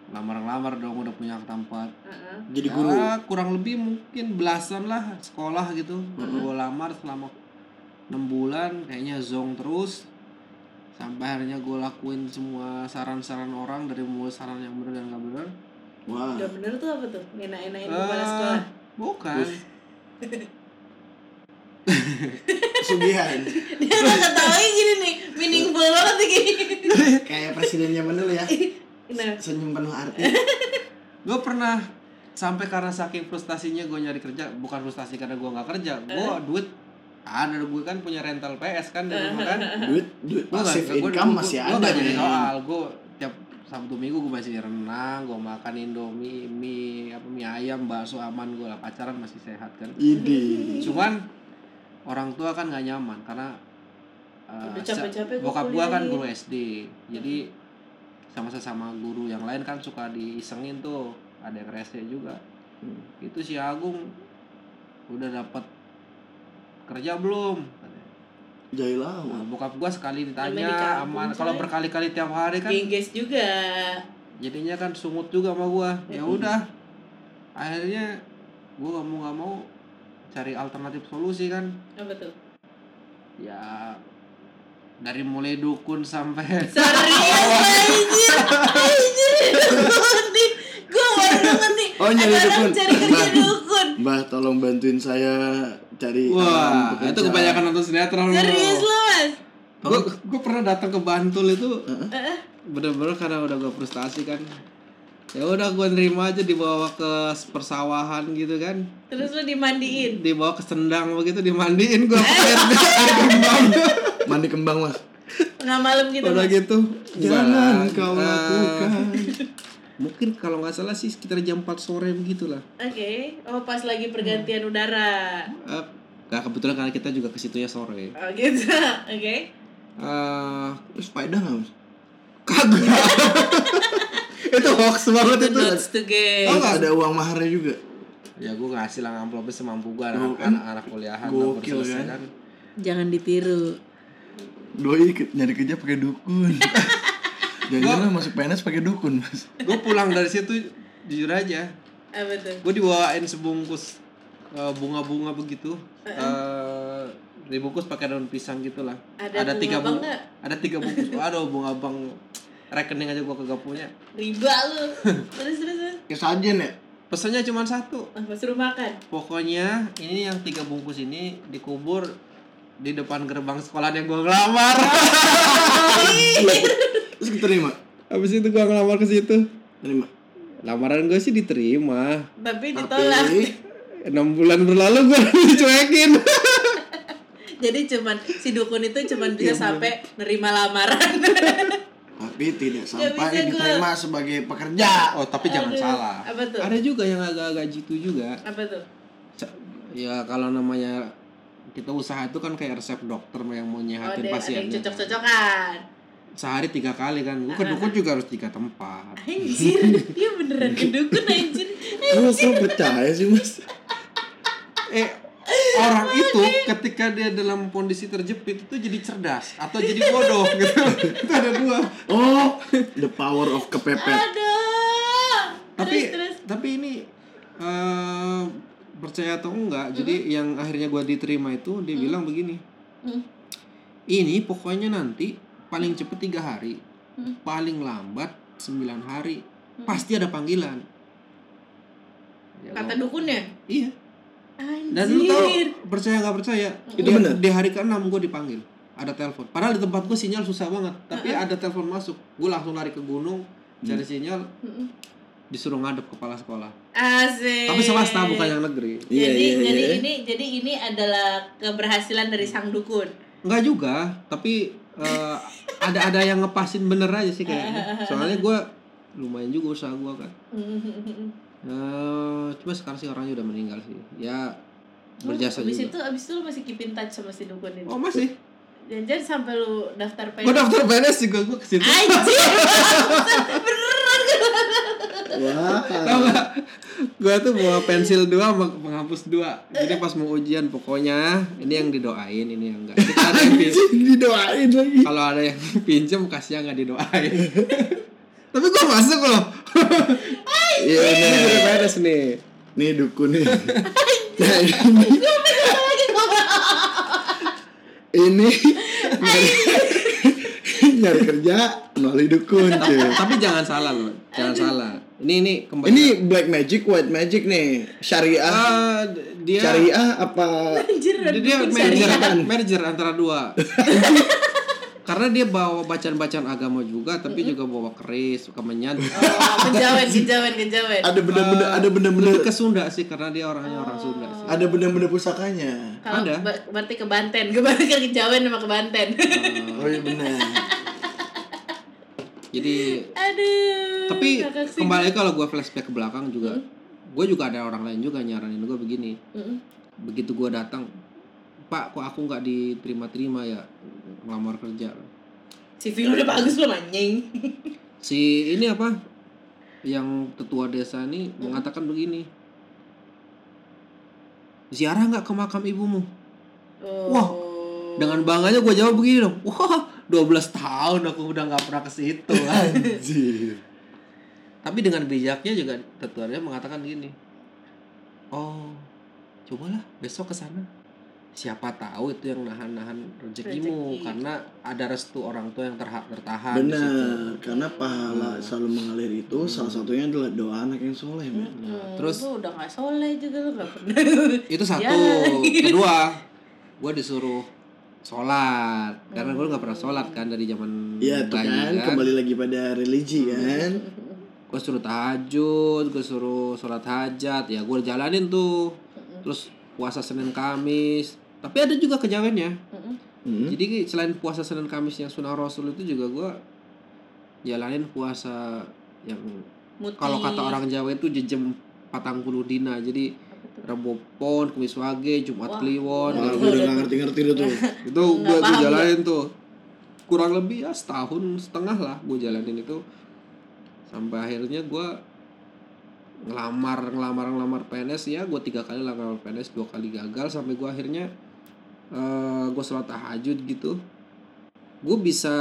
lamar-lamar dong udah punya akta empat Uh-uh. Jadi guru. Ya, kurang lebih mungkin belasan lah sekolah gitu gua lamar selama enam bulan kayaknya zong terus sampai akhirnya gue lakuin semua saran-saran orang dari mulai saran yang benar dan gak benar Wah. Udah bener tuh apa tuh? Enak-enakin kepala sekolah. bukan. Sugihan. Dia udah ketawain gini nih, meaningful banget nih gini. Kayak presiden zaman dulu ya. Nah, Senyum penuh arti. gue pernah sampai karena saking frustasinya gue nyari kerja bukan frustasi karena gue nggak kerja gue duit ada gue kan punya rental PS kan di rumah kan. Duit, duit pasif gua- income gua- masih gua ada soal. Gue tiap sabtu minggu gue masih renang gue makan indomie mie apa mie ayam bakso aman gue lah. Pacaran masih sehat kan. Idi. cuman orang tua kan nggak nyaman karena uh, Udah capek-capek gua bokap gue kan guru SD jadi sama sesama guru yang lain kan suka diisengin tuh. Ada yang rese juga. Hmm. itu si Agung udah dapat kerja belum. Jailah. Nah, bokap gua sekali ditanya aman kalau berkali-kali tiap hari kan gengges juga. jadinya kan sungut juga sama gua ya udah akhirnya gua nggak mau nggak mau cari alternatif solusi kan Apa tuh? ya dari mulai dukun sampai Serius anjir. Anjir. Gue baru denger nih. Oh, nyari dukun. Cari kerja Mbak. dukun. Mbah tolong bantuin saya cari wah um, itu kebanyakan nonton sinetron lu. Serius lu mas? gue gue pernah datang ke Bantul itu bener-bener karena udah gue frustasi kan ya udah gue nerima aja dibawa ke persawahan gitu kan Terus lu dimandiin. dibawa ke sendang begitu dimandiin gue air air kembang Mandi kembang mas. Tengah malam gitu. udah Mas. gitu Jangan kau eh, lakukan. mungkin kalau nggak salah sih sekitar jam 4 sore begitulah Oke. Oh, pas lagi pergantian udara. Eh, Nah, kebetulan karena kita juga ke situnya sore. Oh, gitu. Oke. Eh, Terus faedah nggak mas? kagak. itu hoax banget Itu. Oh, nggak? Ada uang maharnya juga. Ya gue ngasih lah amplopnya semampu gue anak, anak, anak kuliahan Gokil, kan? kan. Jangan ditiru. Doi nyari kerja pakai dukun. Jangan-jangan masuk PNS pakai dukun mas. Gue pulang dari situ jujur aja. Apa tuh? Gue dibawain sebungkus eh, bunga-bunga begitu. Eh, dibungkus pakai daun pisang gitu lah. Ada bunga tiga bang bung- nggak? Ada tiga bungkus. Aduh bunga bang rekening aja gue kagak punya. Riba lu. terus terus terus. Kayak sajen ya. Pesannya cuma satu. Apa suruh makan? Pokoknya ini yang tiga bungkus ini dikubur di depan gerbang sekolah yang gue ngelamar. Terus diterima. Habis itu gue ngelamar ke situ. Terima. Lamaran gue sih diterima. Tapi ditolak. Tapi Enam bulan berlalu gue dicuekin. Jadi cuman si dukun itu cuman bisa sampai nerima lamaran. tapi tidak bisa sampai gua. diterima sebagai pekerja. Oh tapi jangan Aduh, salah. Apa tuh? Ada juga yang agak-agak jitu juga. Apa tuh? Ya kalau namanya kita usaha itu kan kayak resep dokter yang mau Oh, nyehatin ada, ada yang pasiennya. cocok-cocokan. Sehari tiga kali kan. Gue ke dukun juga harus tiga tempat. Anjir, dia beneran ke dukun anjir. Kamu kok percaya sih mas? Eh orang itu ketika dia dalam kondisi terjepit itu jadi cerdas atau jadi bodoh gitu. itu ada dua. Oh, the power of kepepet. Aduh. Tapi terus terus. tapi ini eh percaya atau enggak? Jadi yang akhirnya gua diterima itu dia bilang begini. Hmm. Ini pokoknya nanti paling cepet tiga hari, Hmm. paling lambat sembilan hari, pasti ada panggilan. Ya, Kata gua- dukunnya. Iya. Anjir. Dan lu tahu percaya nggak percaya? Itu di, benar? di hari ke-6 gue dipanggil. Ada telepon. Padahal di tempat gue sinyal susah banget. Tapi ada telepon masuk. Gue langsung lari ke gunung cari sinyal. Mm-mm. Disuruh ngadep kepala sekolah. Asik. Tapi swasta bukan yang negeri. Iya, jadi iya, jadi iya. ini jadi ini adalah keberhasilan dari sang dukun. Enggak juga. Tapi eh, ada ada yang ngepasin bener aja sih kayaknya. Soalnya gue lumayan juga usaha gue kan. Eh, cuma sekarang sih orangnya udah meninggal sih. Ya berjasa abis juga. itu abis itu lu masih keep in touch sama si dukun ini. Oh masih. Jangan sampai lu daftar PNS. Gue daftar PNS juga gue ke situ. Anjir. Wah. Tahu gak? Gue tuh bawa pensil dua sama penghapus dua. Jadi pas mau ujian pokoknya ini yang didoain, ini yang enggak. Ada yang didoain lagi. kalau ada yang pinjem kasih yang nggak didoain. Tapi gue masuk loh. Iya Ini gue PNS nih. Nih dukun nih. Nah ini. ini nyari, kerja melalui dukun cuy. Tapi jangan salah loh, jangan salah. Ini ini kembali. Ini black magic, white magic nih. Syariah. Ah, dia Syariah apa? Anjir. dia, merger, syariah. merger antara dua. Karena dia bawa bacaan-bacaan agama juga, tapi juga bawa keris, kemenyan. Oh, kejawen, kejawen, kejawen. Ada benda-benda, ada benda-benda, Lebih ke Sunda sih karena dia orangnya orang Sunda sih. ada benda-benda pusakanya. Kalau ada. berarti ke Banten, ke berarti ke kejawen sama ke Banten. Oh iya benar. Jadi Aduh. tapi kembali kalau gue flashback ke belakang juga, gue juga ada orang lain juga nyaranin gue begini. Mm-mm. Begitu gue datang, Pak, kok aku nggak diterima-terima ya ngelamar kerja. CV lu udah bagus belum anjing? Si ini apa? Yang tetua desa ini mengatakan begini. Ziarah nggak ke makam ibumu? Oh. Wah, Dengan bangganya gue jawab begini dong. Wah, 12 tahun aku udah nggak pernah ke situ. Anjir. Tapi dengan bijaknya juga tetuanya mengatakan gini. Oh, cobalah besok ke sana. Siapa tahu itu yang nahan-nahan rezekimu Rezeki. karena ada restu orang tua yang terha- tertahan. Benar, karena pahala selalu mengalir itu salah satunya adalah doa anak yang soleh, men. Hmm, terus- lu udah gak soleh juga gak pernah. Itu satu. Ya. Kedua, gue disuruh sholat. Karena gue nggak pernah sholat kan dari zaman Iya tuh bayi kan, kembali lagi pada religi kan. gue suruh tahajud gue suruh sholat hajat. Ya gue jalanin tuh. Terus puasa senin kamis. Tapi ada juga kejawennya. Hmm. jadi selain puasa senin kamis yang sunnah rasul itu juga gue jalanin puasa yang Muti. kalau kata orang Jawa itu jejem patang puluh dina. Jadi Rabu Pon, Kamis Wage, Jumat Wah. Kliwon, Wah, gue udah gak ngerti-ngerti itu tuh. itu gue gue jalanin tuh. Kurang lebih ya setahun setengah lah gue jalanin itu. Sampai akhirnya gue ngelamar ngelamar ngelamar PNS ya gue tiga kali lah ngelamar PNS dua kali gagal sampai gue akhirnya eh gue sholat tahajud gitu. Gue bisa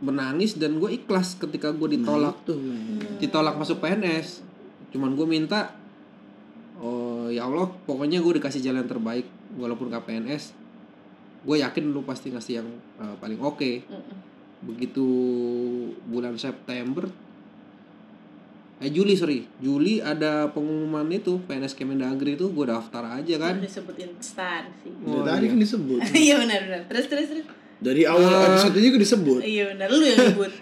menangis dan gue ikhlas ketika gue ditolak. Nah, tuh, ditolak masuk PNS cuman gue minta oh ya Allah pokoknya gue dikasih jalan terbaik walaupun gak PNS gue yakin lu pasti ngasih yang uh, paling oke begitu bulan September eh Juli sorry Juli ada pengumuman itu PNS Kemendagri itu gue daftar aja kan disebut instansi. Dari Oh, tadi iya. kan disebut. Iya benar benar. Terus terus terus. Dari awal Ah. episode ini juga disebut. Iya benar. Lu yang nyebut.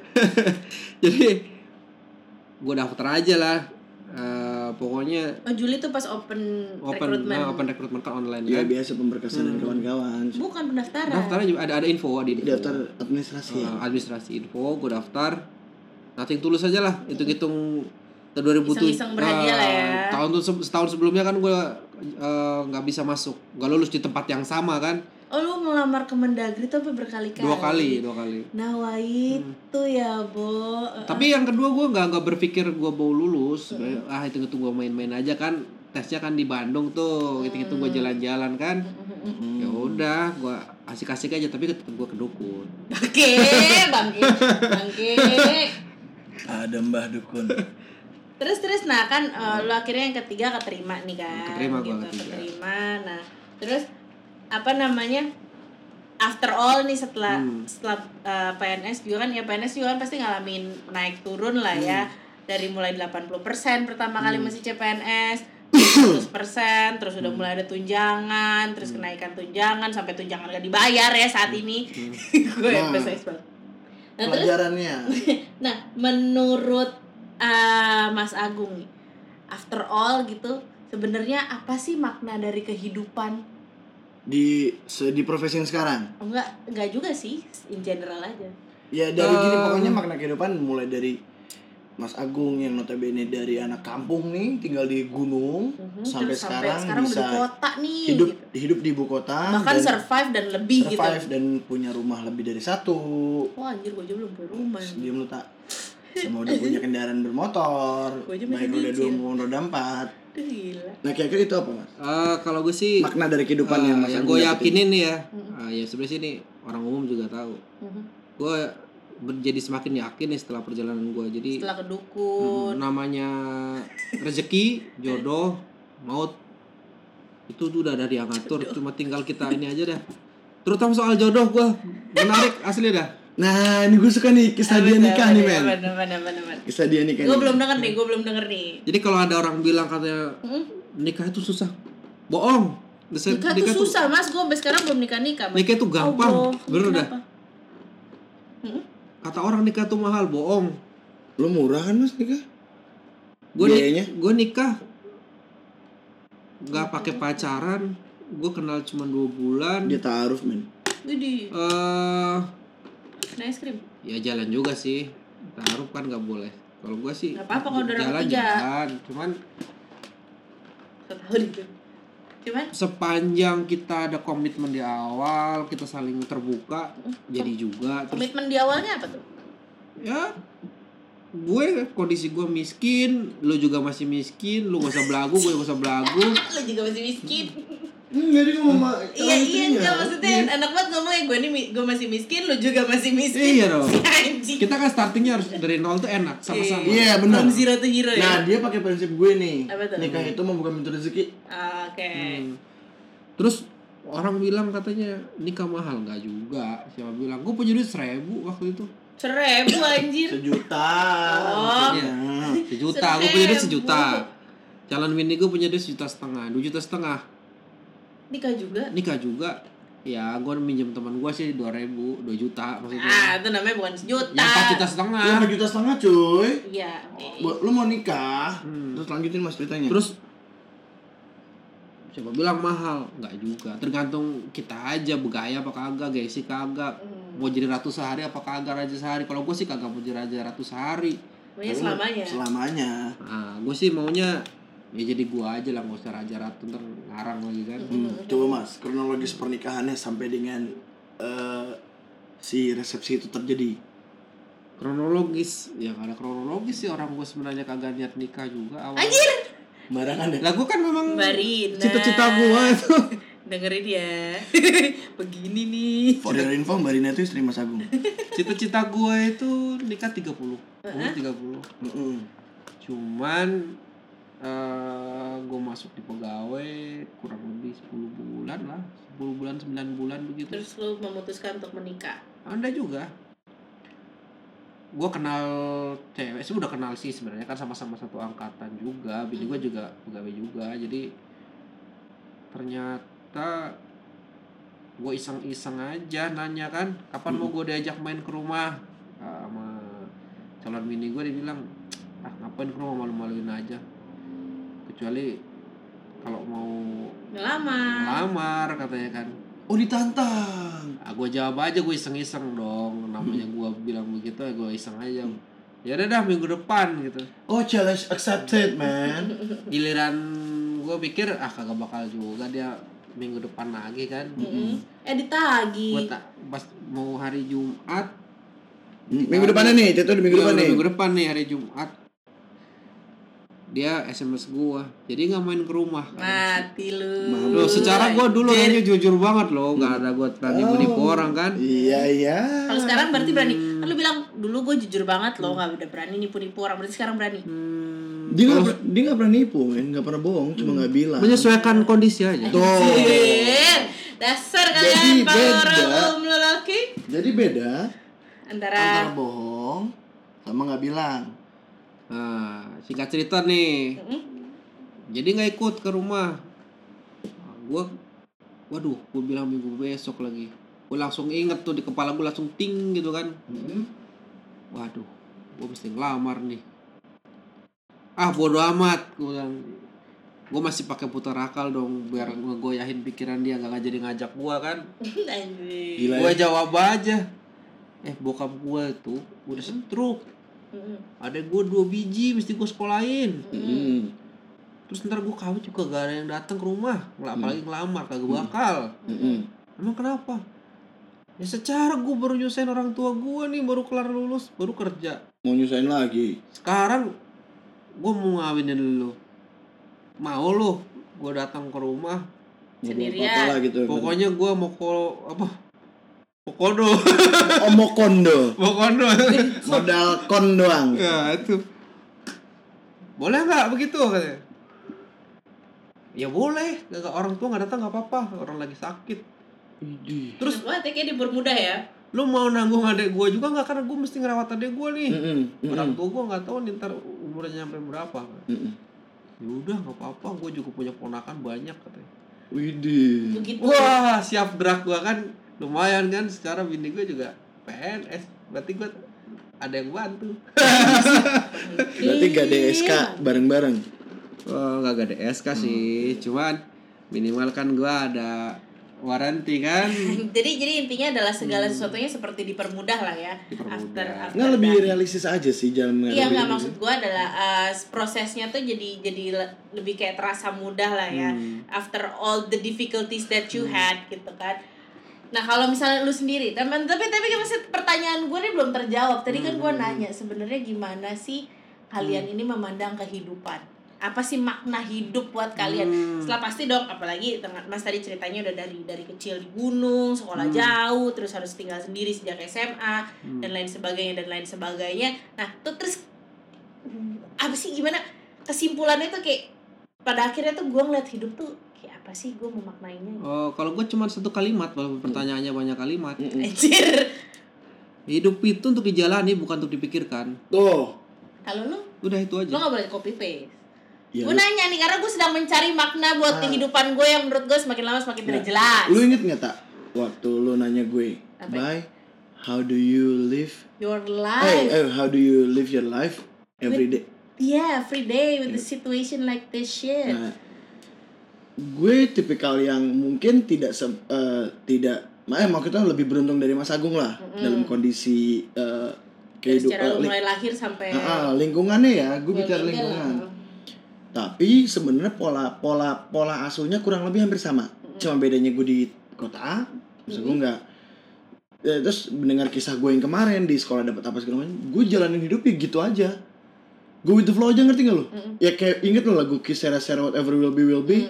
jadi gue daftar aja lah Eh, pokoknya Oh Juli tuh pas open, open recruitment. nah, open recruitment kan online Ya kan biasa pemberkasan dan kawan-kawan. Bukan pendaftaran. daftarnya juga ada ada info di info. Daftar administrasi. Uh, administrasi info gue daftar nothing tulus aja lah hitung hitung tahun 2007 Iseng-iseng berhadiah lah ya. Ah, tahun tuh se- setahun sebelumnya kan gue uh, nggak bisa masuk nggak lulus di tempat yang sama kan Oh lu ngelamar ke Mendagri tuh apa berkali-kali? dua kali dua kali Nah wah itu ya Bo. tapi yang kedua gue nggak nggak berpikir gue mau lulus Sebenarnya, ah hitung hitung gue main-main aja kan tesnya kan di Bandung tuh hitung hitung gue jalan-jalan kan ya udah gue asik-asik aja tapi tetap gue kedukun Oke, bangke, bangke. Ada Mbah Dukun. Terus terus nah kan eh, lu akhirnya yang ketiga keterima nih kan. Keterima gua gitu, ketiga. keterima. Nah, terus apa namanya? After all nih setelah Hmm. setelah eh, PNS juga kan ya PNS juga kan pasti ngalamin naik turun lah ya. Hmm. Dari mulai 80% pertama kali masih CPNS 100% terus udah mulai ada tunjangan, terus Hmm. kenaikan tunjangan sampai tunjangan gak dibayar ya saat ini. Gue Nah. emphasize banget. Nah, terus Pelajarannya. Nah, menurut uh, Mas Agung after all gitu, sebenarnya apa sih makna dari kehidupan? Di se- di profesi yang sekarang. Oh, enggak, enggak juga sih, in general aja. Ya dari gini Um, pokoknya makna kehidupan mulai dari Mas Agung yang notabene dari anak kampung nih tinggal di gunung Mhm, sampai terus sekarang, sekarang bisa udah di kota nih, hidup gitu. hidup di ibu kota bahkan dan survive dan lebih survive gitu. dan punya rumah lebih dari satu. Wah anjir, gue aja belum punya rumah. Diam lu tak sama udah punya kendaraan bermotor, Gua aja masih baik roda dua maupun roda empat. Aduh, gila. Nah kira-kira itu apa mas? Eh, kalau gue sih Makna dari kehidupan eh, yang mas yang gue yakinin nih ya. Ah, ya sebenarnya sih nih orang umum juga tahu. Mhm. gue jadi semakin yakin nih setelah perjalanan gue jadi Setelah kedukun, mm, namanya rezeki jodoh maut itu tuh udah ada yang ngatur cuma tinggal kita ini aja dah. Terutama soal jodoh gue menarik asli dah Nah ini gue suka nih kisah dia nikah nih men. Kisah dia nikah. Gue belum denger nih, gue belum denger nih. jadi kalau ada orang bilang katanya nikah itu susah bohong Desa- Nikah tuh susah mas, gue sampai sekarang belum nikah nikah. Mas. nikah itu gampang Oh, bener dah Kenapa? Hmm? kata orang nikah tuh mahal bohong Lu murah kan mas nikah? gue Biayanya? gue nikah nggak pakai pacaran gue kenal cuma dua bulan Dia taaruf men. Widih, eh nah es krim. ya jalan juga sih taruh kan nggak boleh kalau gue sih Nggak apa-apa kalau udah jalan ketiga. jalan cuman Setahun itu. Cuman sepanjang kita ada komitmen di awal kita saling terbuka jadi juga terus komitmen di awalnya apa tuh? ya gue kondisi gue miskin lu juga masih miskin lu gak usah belagu gue gak usah belagu Lo juga masih miskin. Enggak dia ngomong sama iya iya enggak maksudnya enak banget ngomongnya gue nih gue masih miskin, lo juga masih miskin. Iya dong. Anjing. kita kan startingnya harus dari nol tuh enak sama-sama Iya benar. From zero to hero ya. Nah dia pakai prinsip gue nih. Apa tuh? Nikah itu membuka pintu rezeki. Oke. Hmm. Terus orang bilang katanya nikah mahal nggak juga. Siapa bilang? Gue punya duit seribu waktu itu. Seribu anjir. Sejuta. Oh. maksudnya. Sejuta. Gue punya duit sejuta. Calon bini gue punya duit sejuta setengah, dua juta setengah. Nikah juga. Nikah juga. Ya, gue minjem teman gue sih dua ribu, dua juta maksudnya. Ah, itu namanya bukan sejuta. Yang empat juta setengah. 4 juta setengah cuy. Iya. Bu- Lu mau nikah, Hmm. terus lanjutin mas ceritanya. Terus siapa bilang mahal? Enggak juga. Tergantung kita aja bergaya apa kagak, gengsi kagak. Hmm. Mau jadi ratu sehari apa kagak raja sehari? Kalau gue sih kagak mau jadi raja ratu sehari. Pokoknya selamanya. Selamanya. Nah, gue sih maunya ya jadi gua aja lah nggak usah raja ratu ntar ngarang lagi kan. Hmm, coba mas, kronologis pernikahannya sampai dengan eh, si resepsi itu terjadi. Kronologis, ya ada kronologis sih orang gue sebenarnya kagak niat nikah juga awal. Anjir. Barangan deh. Lah gue kan memang Barina. cita-cita gue itu. Dengerin ya. Begini nih. For your info, Mbak Rina itu istri Mas Agung. Cita-cita gue itu nikah 30 Umur 30 Mm-mm. Cuman eh gue masuk di pegawai kurang lebih 10 bulan lah. 10 bulan 9 bulan begitu. Terus lu memutuskan untuk menikah. Anda juga. Gue kenal cewek sih udah kenal sih sebenarnya. Kan sama-sama satu angkatan juga. Bini gue juga pegawai juga. Jadi ternyata gue iseng-iseng aja nanya kan kapan mau gue diajak main ke rumah? Ah, sama calon bini gue dia bilang ah ngapain ke rumah malu-maluin aja kecuali kalau mau Ngelamar. ngelamar katanya kan Oh ditantang. Ah, gue jawab aja gue iseng-iseng dong namanya gue bilang begitu ya gue iseng aja ya udah dah minggu depan gitu Oh challenge accepted man. giliran gue pikir ah kagak bakal juga dia minggu depan lagi kan Mm-mm. Eh ditagi. gue tak pas mau hari Jumat Minggu depannya nih, itu minggu Iya, depan nih. minggu depan nih hari Jumat dia SMS gua jadi nggak main ke rumah kan. Mati lu. Loh, secara gua dulu orangnya jujur banget loh nggak ada gua berani Oh. menipu orang kan Iya iya. Kalau sekarang berarti berani. Kan lu bilang dulu gue jujur banget loh, nggak udah berani nipu-nipu orang. Berarti sekarang berani. Hmm, Dia nggak dia nggak pernah nipu, men. Nggak pernah bohong, cuma nggak bilang. menyesuaikan kondisi aja Tuh. Dasar Jadi kalian para beda. lelaki Jadi beda antara antara bohong sama nggak bilang. Nah singkat cerita nih. Mm-mm. jadi nggak ikut ke rumah. Nah, gua waduh gua bilang minggu besok lagi. Gua langsung inget tuh di kepala gua langsung ting gitu kan. Waduh gue mesti ngelamar nih. Ah bodo amat gue bilang. Gue masih pakai putar akal dong biar ngegoyahin pikiran dia nggak jadi ngajak gue kan. Gue ya. jawab aja. Eh bokap gue tuh udah stroke Mm-mm. ada gue dua biji mesti gue sekolahin Mm-mm. terus ntar gue kawin juga gak ada yang datang ke rumah Nggak- apalagi ngelamar kagak bakal Mm-mm. emang kenapa ya secara gue baru nyusahin orang tua gue nih baru kelar lulus baru kerja Mau nyusahin lagi. sekarang gue mau ngawinin lu mau lu gue datang ke rumah Sendirian. gitu. pokoknya gue mau ko apa pokodo Omo kondo. pokodo Modal kon doang. ya itu boleh nggak begitu katanya ya boleh Nggak- orang tua nggak datang nggak apa-apa orang lagi sakit Idih. terus Wah, kayak dipermudah ya. lu mau nanggung adek gue juga nggak karena gue mesti ngerawat adek gue nih Mm-mm. orang Mm-mm. tua gue nggak tahu nih ntar umurnya nyampe berapa Mm-mm. ya udah nggak apa-apa gue juga punya ponakan banyak katanya Widih. Wah, siap gerak gua kan lumayan kan secara bini gue juga PNS. Berarti gua ada yang bantu. Berarti gak ada SK bareng-bareng. Oh, nggak ada SK sih, cuman minimal kan gua ada waranti kan. jadi jadi intinya adalah segala sesuatunya seperti dipermudah lah ya. Dipermudah. After, after Nggak lebih realistis aja sih jalan Iya nggak maksud gue adalah uh, prosesnya tuh jadi jadi le- lebih kayak terasa mudah lah ya Hmm. after all the difficulties that you had gitu kan. Nah kalau misalnya lu sendiri, teman tapi tapi kan masih pertanyaan gue nih belum terjawab. Tadi kan gue Hmm. nanya sebenarnya gimana sih kalian ini memandang kehidupan? Apa sih makna hidup buat kalian? Hmm. Setelah pasti dong, apalagi Mas tadi ceritanya udah dari dari kecil di gunung, Hmm. sekolah jauh, terus harus tinggal sendiri sejak SMA Hmm. dan lain sebagainya dan lain sebagainya. Nah, tuh terus apa sih gimana kesimpulannya tuh kayak pada akhirnya tuh gue ngeliat hidup tuh apa sih gue memaknainya? Oh, kalau gue cuma satu kalimat, walaupun pertanyaannya banyak kalimat. Anjir. Hidup itu untuk dijalani, bukan untuk dipikirkan. Tuh. Kalau lu, Udah itu lu aja. gak boleh copy paste. Ya, gue lu, nanya nih karena gue sedang mencari makna buat Ah. kehidupan gue yang menurut gue semakin lama semakin tidak Ya. jelas. lu inget nggak tak? waktu lu nanya gue, Apa? "Bye, how do you live? Your life. eh, how do you live your life every day?" Yeah, every day with the situation like this shit. Nah, gue tipikal yang mungkin tidak se eh, tidak, eh maksudnya lebih beruntung dari Mas Agung lah dalam kondisi eh, Dari kehidupan lu mulai lahir sampai Ah, ah, lingkungannya ya, gue bicara lingkungan. lah. Tapi sebenarnya pola pola pola asuhnya kurang lebih hampir sama. Cuma bedanya gue di kota A, terus gue nggak. Ya, terus mendengar kisah gue yang kemarin di sekolah dapat apa segala macam, gue jalanin hidup ya gitu aja. Gue with the flow aja ngerti gak lo? Ya kayak inget lo lagu Kiss Sera Sera Whatever Will Be Will Be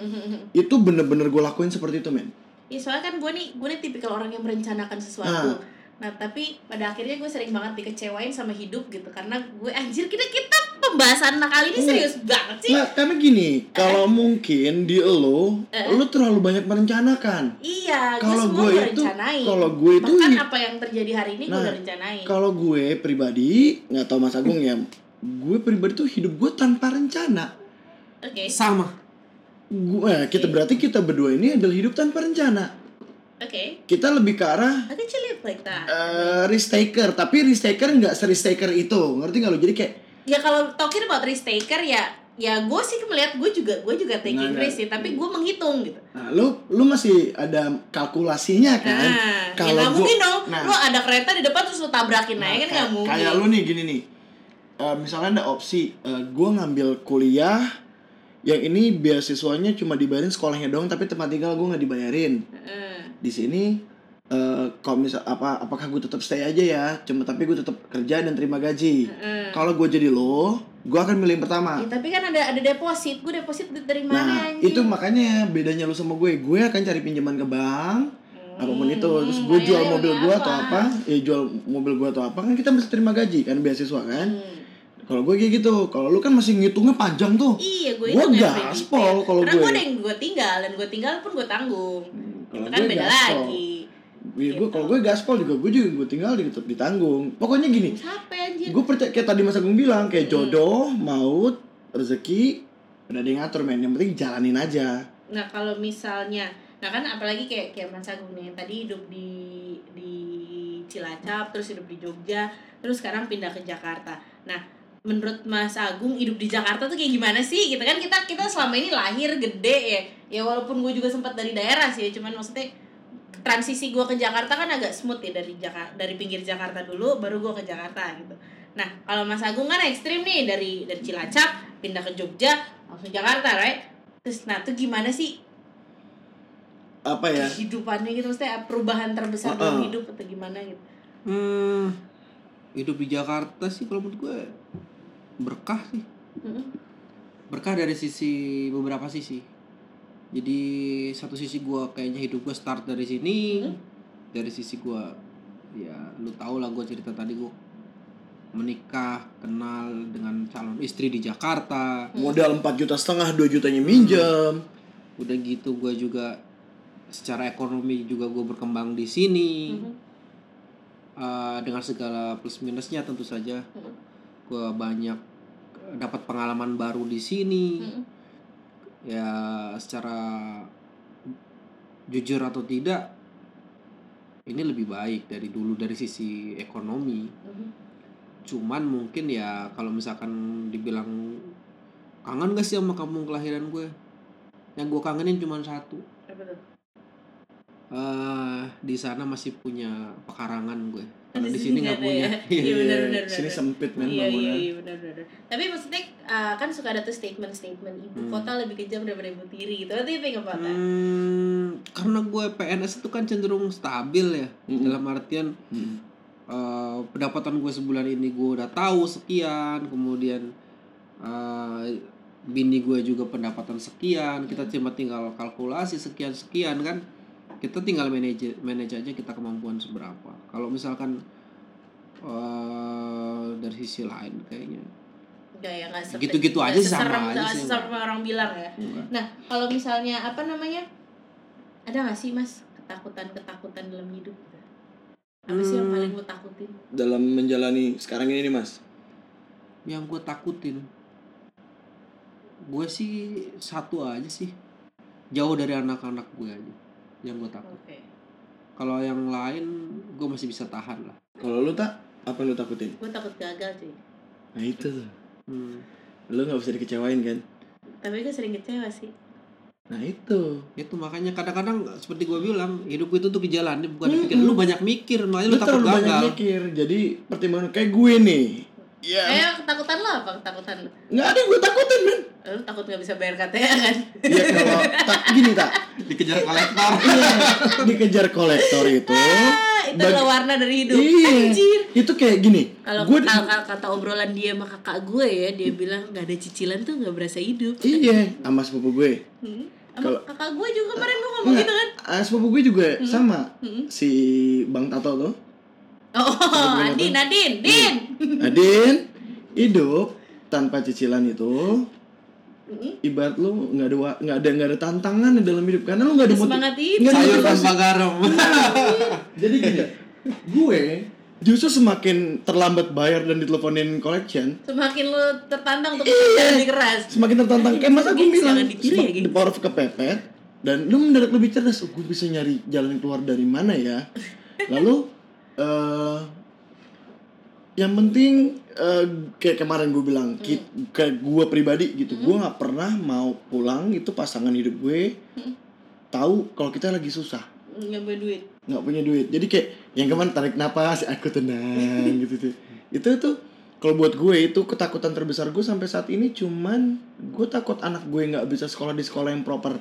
Itu bener-bener gue lakuin seperti itu men Ya soalnya kan gue nih, gue nih tipikal orang yang merencanakan sesuatu. Nah. tapi pada akhirnya gue sering banget dikecewain sama hidup gitu karena gue anjir kita kita pembahasan kali ini Hmm. serius banget sih. Nah karena gini, kalau mungkin di lo, Eh. lo terlalu banyak merencanakan Iya, gue Kalau semua gue udah itu- kalau gue itu bahkan apa yang terjadi hari ini gue Nah, udah rencanain. Kalau gue pribadi, nggak tau Mas Agung ya, gue pribadi tuh hidup gue tanpa rencana. Oke, sama Gue, eh, kita berarti kita berdua ini adalah hidup tanpa rencana. oke. Kita lebih ke arah like that? eh, risk taker, tapi risk taker nggak serisk taker itu, ngerti nggak lo? Jadi kayak ya kalau talking about risk taker ya ya gue sih melihat gue juga gue juga taking Nggak, risk sih tapi gue menghitung gitu Nah, lu lu masih ada kalkulasinya kan? nah ya Kalau nggak gua- mungkin dong nah. lo ada kereta di depan terus lo tabrakin Nah, aja kan kayak- nggak mungkin Kayak lu nih gini nih. Eh, misalnya ada opsi, eh, gue ngambil kuliah yang ini beasiswanya cuma dibayarin sekolahnya doang, tapi tempat tinggal gue nggak dibayarin. Heeh. Di sini, eh kalau misal apa, apakah gue tetap stay aja ya? Cuma tapi gue tetap kerja dan terima gaji. Heeh. Kalau gue jadi lo, gue akan milih yang pertama. Ya, tapi kan ada ada deposit gue deposit dari mana Nah, anjing? itu makanya bedanya lu sama gue. Gue akan cari pinjaman ke bank, apa pun itu. Terus Hmm, gue jual mobil gue atau apa? apa? Ya jual mobil gue atau apa kan kita mesti terima gaji kan beasiswa kan. Hmm. Kalau gue kayak gitu, kalau lu kan masih ngitungnya panjang tuh. Iya, gue Gua itu gaspol kalau Karena gue. gue ada yang gue tinggal dan gue tinggal pun gue tanggung. Kalau itu kan gue beda gaspol. lagi. Iya, gue kalau gue gaspol juga gue juga gue tinggal di ditanggung. Pokoknya gini, gue percaya kayak tadi Mas Agung bilang kayak jodoh, maut, rezeki udah ada yang ngatur men. Yang penting jalanin aja. Nah kalau misalnya, nah kan apalagi kayak kayak Mas Agung nih yang tadi hidup di di Cilacap, terus hidup di Jogja, terus sekarang pindah ke Jakarta. Nah menurut Mas Agung hidup di Jakarta tuh kayak gimana sih? Gitu kan kita kita selama ini lahir gede ya, ya walaupun gue juga sempat dari daerah sih, cuman maksudnya transisi gue ke Jakarta kan agak smooth ya dari Jakarta dari pinggir Jakarta dulu, baru gue ke Jakarta gitu. Nah kalau Mas Agung kan ekstrim nih dari dari Cilacap pindah ke Jogja langsung Jakarta, right? Terus nah tuh gimana sih Apa ya? kehidupannya gitu maksudnya perubahan terbesar Uh-uh. dalam hidup atau gimana gitu hmm, hidup di Jakarta sih kalau menurut gue berkah sih. Berkah dari sisi beberapa sisi. Jadi satu sisi gua kayaknya hidup gue start dari sini Hmm. dari sisi gua ya lu tau lah gue cerita tadi gua menikah kenal dengan calon istri di Jakarta. Modal 4 juta setengah, 2 jutanya minjem. udah gitu gua juga secara ekonomi juga gue berkembang di sini. Eh, dengan segala plus minusnya tentu saja. Gue banyak dapat pengalaman baru di sini. Mhm. ya secara jujur atau tidak ini lebih baik dari dulu dari sisi ekonomi. Mhm. cuman mungkin ya kalau misalkan dibilang kangen gak sih sama kampung kelahiran gue? Yang gue kangenin cuma satu. Eh di sana masih punya pekarangan gue kalau Di sini nggak punya ya? Iya, benar, benar, Sini sempit men iya iya iya benar benar tapi maksudnya uh, kan suka ada tuh statement statement ibu Hmm. kota lebih kejam daripada ibu tiri gitu you think about that Hmm, karena gue PNS itu kan cenderung stabil ya Mm-mm. dalam artian Hmm. eh, pendapatan gue sebulan ini gue udah tahu sekian kemudian eh, bini gue juga pendapatan sekian kita cuma tinggal kalkulasi sekian sekian kan kita tinggal manage manage aja kita kemampuan seberapa. Kalau misalkan eh, dari sisi lain kayaknya. Ya nggak sepe- Gitu-gitu nggak aja sih, sama aja sih, seserem orang bilang ya. Enggak. nah kalau misalnya apa namanya? Ada nggak sih mas ketakutan ketakutan dalam hidup? Apa sih yang Hmm. paling lo takutin? Dalam menjalani sekarang ini nih mas. yang gue takutin? Gue sih satu aja sih. Jauh dari anak-anak gue aja yang gue takut oke kalau yang lain gue masih bisa tahan lah Kalau lu tak apa yang lu takutin? gue takut gagal sih Nah itu tuh. hmm. Lu nggak bisa dikecewain kan? tapi gue sering kecewa sih Nah itu. itu makanya kadang-kadang seperti gue bilang hidup itu tuh ke jalan bukan dipikir lu banyak mikir makanya lu, Lu takut terlalu banyak gagal mikir. Jadi pertimbangan kayak gue nih. Iya. eh ketakutan lo apa ketakutan lo Nggak ada yang gue takutin men. lu takut nggak bisa bayar KTA kan Ya kalau tak gini tak. dikejar kolektor Iya. Dikejar kolektor itu. ah, itu Bagi- adalah warna dari hidup Iya. anjir Itu kayak gini. kalau gue kalau kata obrolan dia sama kakak gue ya dia bilang nggak ada cicilan tuh nggak berasa hidup Iya, sama sepupu gue. hmm. sama Kalau- kakak gue juga kemarin gue ngomong gitu kan Ah, sepupu gue juga sama. Hmm. Si Bang Tato tuh. Oh Andi Nadine Din Adin, hidup tanpa cicilan itu Hmm. ibarat lu nggak ada nggak ada nggak ada tantangan di dalam hidup karena lu nggak ada motiv- semangat ada sayur tanpa garam. Jadi gini, gue justru semakin terlambat bayar dan diteleponin collection, semakin lu tertantang untuk bekerja lebih keras. Semakin tertantang. Kayak masa gue bilang, ya, the power of kepepet, dan lu mendadak lebih cerdas. Oh, gue bisa nyari jalan keluar dari mana ya? Lalu, eh yang penting eh, kayak kemarin gue bilang, ki- kayak gue pribadi gitu, gue nggak pernah mau pulang itu pasangan hidup gue. Tahu kalau kita lagi susah. Nggak punya duit. Nggak punya duit. Jadi kayak yang kemarin tarik napas aku tenang gitu tuh itu tuh kalau buat gue itu ketakutan terbesar gue sampai saat ini. Cuman gue takut anak gue nggak bisa sekolah di sekolah yang proper.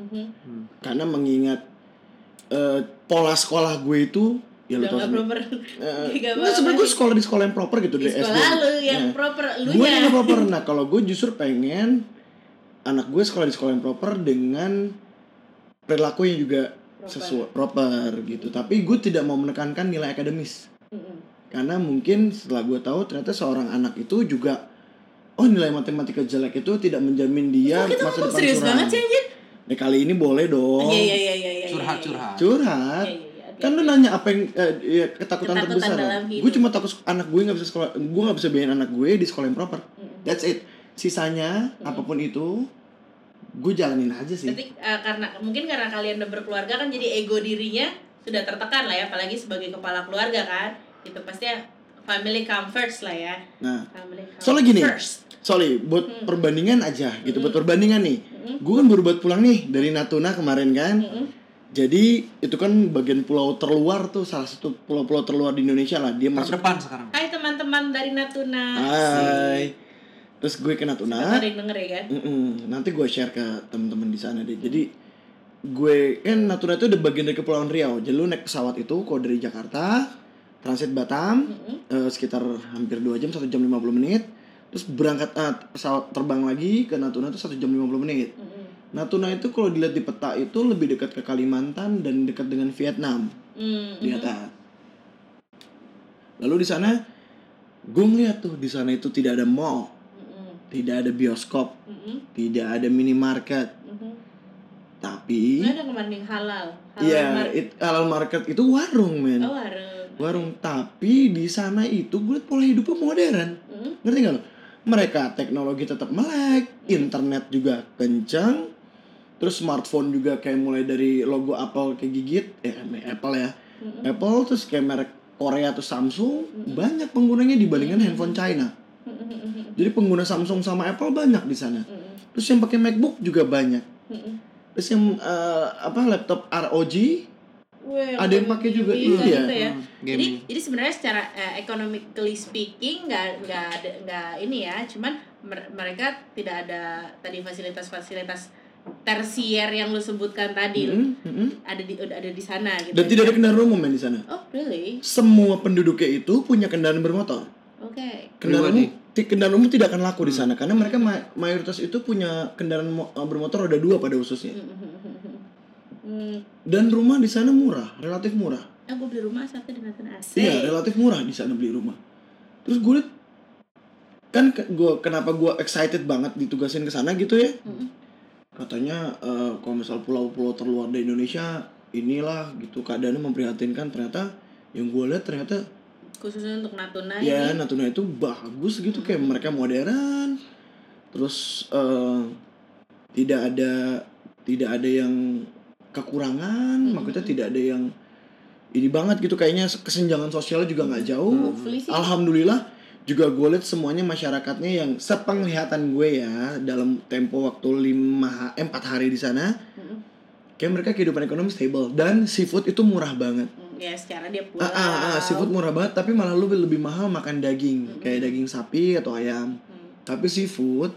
Mhm. karena mengingat eh, pola sekolah gue itu ya lu udah tau proper. Eh, Nggak nggak sebenarnya gue sekolah di sekolah yang proper gitu di dari SD sekolah lu yang Nah, proper lu gue yang nggak proper. Nah kalau gue justru pengen anak gue sekolah di sekolah yang proper dengan perilaku yang juga Proper. sesuai proper gitu. Tapi gue tidak mau menekankan nilai akademis. Karena mungkin setelah gue tahu ternyata seorang anak itu juga oh nilai matematika jelek itu tidak menjamin dia masa depan serius suram. banget sih Nah, kali ini boleh dong. Iya iya iya iya iya curhat iya, curhat. Curhat. Iya, iya, iya. Oke, kan lu nanya apa yang eh, ya, ketakutan, Ketakutan terbesar. gue cuma takut anak gue nggak bisa sekolah gue nggak bisa biayain anak gue di sekolah yang proper. Mhm. that's it. Sisanya apa pun itu gue jalanin aja sih. Berarti eh, karena mungkin karena kalian udah berkeluarga kan jadi ego dirinya sudah tertekan lah ya apalagi sebagai kepala keluarga kan. Itu pasti ya family come first lah ya. Nah family come Soalnya gini. first. sorry buat Hmm. perbandingan aja gitu buat perbandingan nih. Mhm. gue kan baru buat pulang nih dari Natuna kemarin kan. Mhm. Jadi itu kan bagian pulau terluar tuh salah satu pulau-pulau terluar di Indonesia lah. Dia masuk terdepan sekarang. Hai teman-teman dari Natuna. Hai. Terus gue ke Natuna. Ada yang denger ya kan? Mm-mm. nanti gue share ke temen-temen di sana deh. Jadi gue kan Natuna itu udah bagian dari kepulauan Riau. Jadi lu naik pesawat itu kalau dari Jakarta transit Batam Mhm. eh, sekitar hampir 2 jam 1 jam 50 menit. Terus berangkat eh, pesawat terbang lagi ke Natuna itu 1 jam 50 menit. Mhm. Natuna itu kalau dilihat di peta itu lebih dekat ke Kalimantan dan dekat dengan Vietnam Mhm. di atas lalu di sana gue ngeliat tuh di sana itu tidak ada mall Mhm. tidak ada bioskop Mhm. tidak ada minimarket Mhm. tapi Nggak ada kemanding halal halal Iya, it, halal market itu warung, men. oh warung Warung, tapi di sana itu gue pola hidupnya modern. Mhm. Ngerti gak lo? Mereka teknologi tetap melek, internet juga kencang, terus smartphone juga kayak mulai dari logo Apple kayak gigit, eh Apple ya. Mhm. Apple terus kayak merek Korea atau Samsung banyak penggunanya dibandingkan handphone China. Mhm. Jadi pengguna Samsung sama Apple banyak di sana. Mhm. Terus yang pakai MacBook juga banyak. Mhm. Terus yang eh, apa laptop ROG Weh, Ada yang pakai juga, iya. gitu ya. Hmm, Jadi jadi sebenarnya secara eh, economically speaking nggak nggak ada nggak ini ya, cuman mer- mereka tidak ada tadi fasilitas-fasilitas tersier yang lu sebutkan tadi Mm-mm, mm-mm. ada di ada di sana gitu. Dan tidak ada kendaraan umum men di sana. Oh really? Semua penduduknya itu punya kendaraan bermotor. Oke. Kendaraan Pribadi. umum, kendaraan umum tidak akan laku di sana karena mereka ma- mayoritas itu punya kendaraan mo- eh, bermotor roda dua pada khususnya. Hmm, Dan rumah di sana murah, relatif murah. aku beli rumah satu di Natuna AC. Iya, relatif murah di sana beli rumah. Terus gue kan ke- gua kenapa gue excited banget ditugasin ke sana gitu ya? Mm-mm. Katanya eh, kalau misal pulau-pulau terluar di Indonesia inilah gitu keadaannya memprihatinkan ternyata yang gue lihat ternyata Khususnya untuk Natuna ya ini. Natuna itu bagus gitu kayak mereka modern terus eh, tidak ada tidak ada yang kekurangan maksudnya tidak ada yang ini banget gitu kayaknya kesenjangan sosialnya juga nggak jauh sih. alhamdulillah juga gue lihat semuanya masyarakatnya yang sepenglihatan gue ya dalam tempo waktu lima eh, empat hari di sana Mm-mm. kayak mereka kehidupan ekonomi stable. Dan seafood itu murah banget. Mm, ya secara dia pulau ah, ah, ah, seafood murah banget tapi malah lu lebih mahal makan daging. Kayak daging sapi atau ayam. Hmm, tapi seafood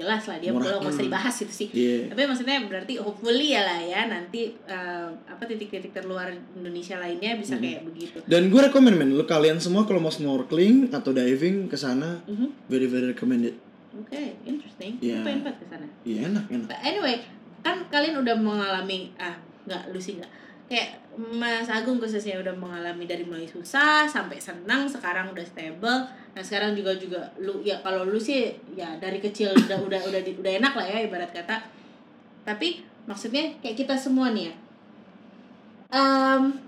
jelas lah dia Murah. pulau nggak usah dibahas itu sih. Iya. Tapi maksudnya berarti hopefully ya lah ya nanti eh, apa titik-titik terluar Indonesia lainnya bisa kayak begitu. Dan gue rekomend men lu kalian semua kalau mau snorkeling atau diving ke sana Mhm. very very recommended. Oke interesting. Iya. Aku pengen banget ke sana? Iya enak enak. But anyway kan kalian udah mengalami ah nggak lu sih nggak kayak Mas Agung khususnya udah mengalami dari mulai susah sampai senang sekarang udah stable. Nah sekarang juga juga lu ya kalau lu sih ya dari kecil udah udah udah udah enak lah ya ibarat kata. Tapi maksudnya kayak kita semua nih ya. Um,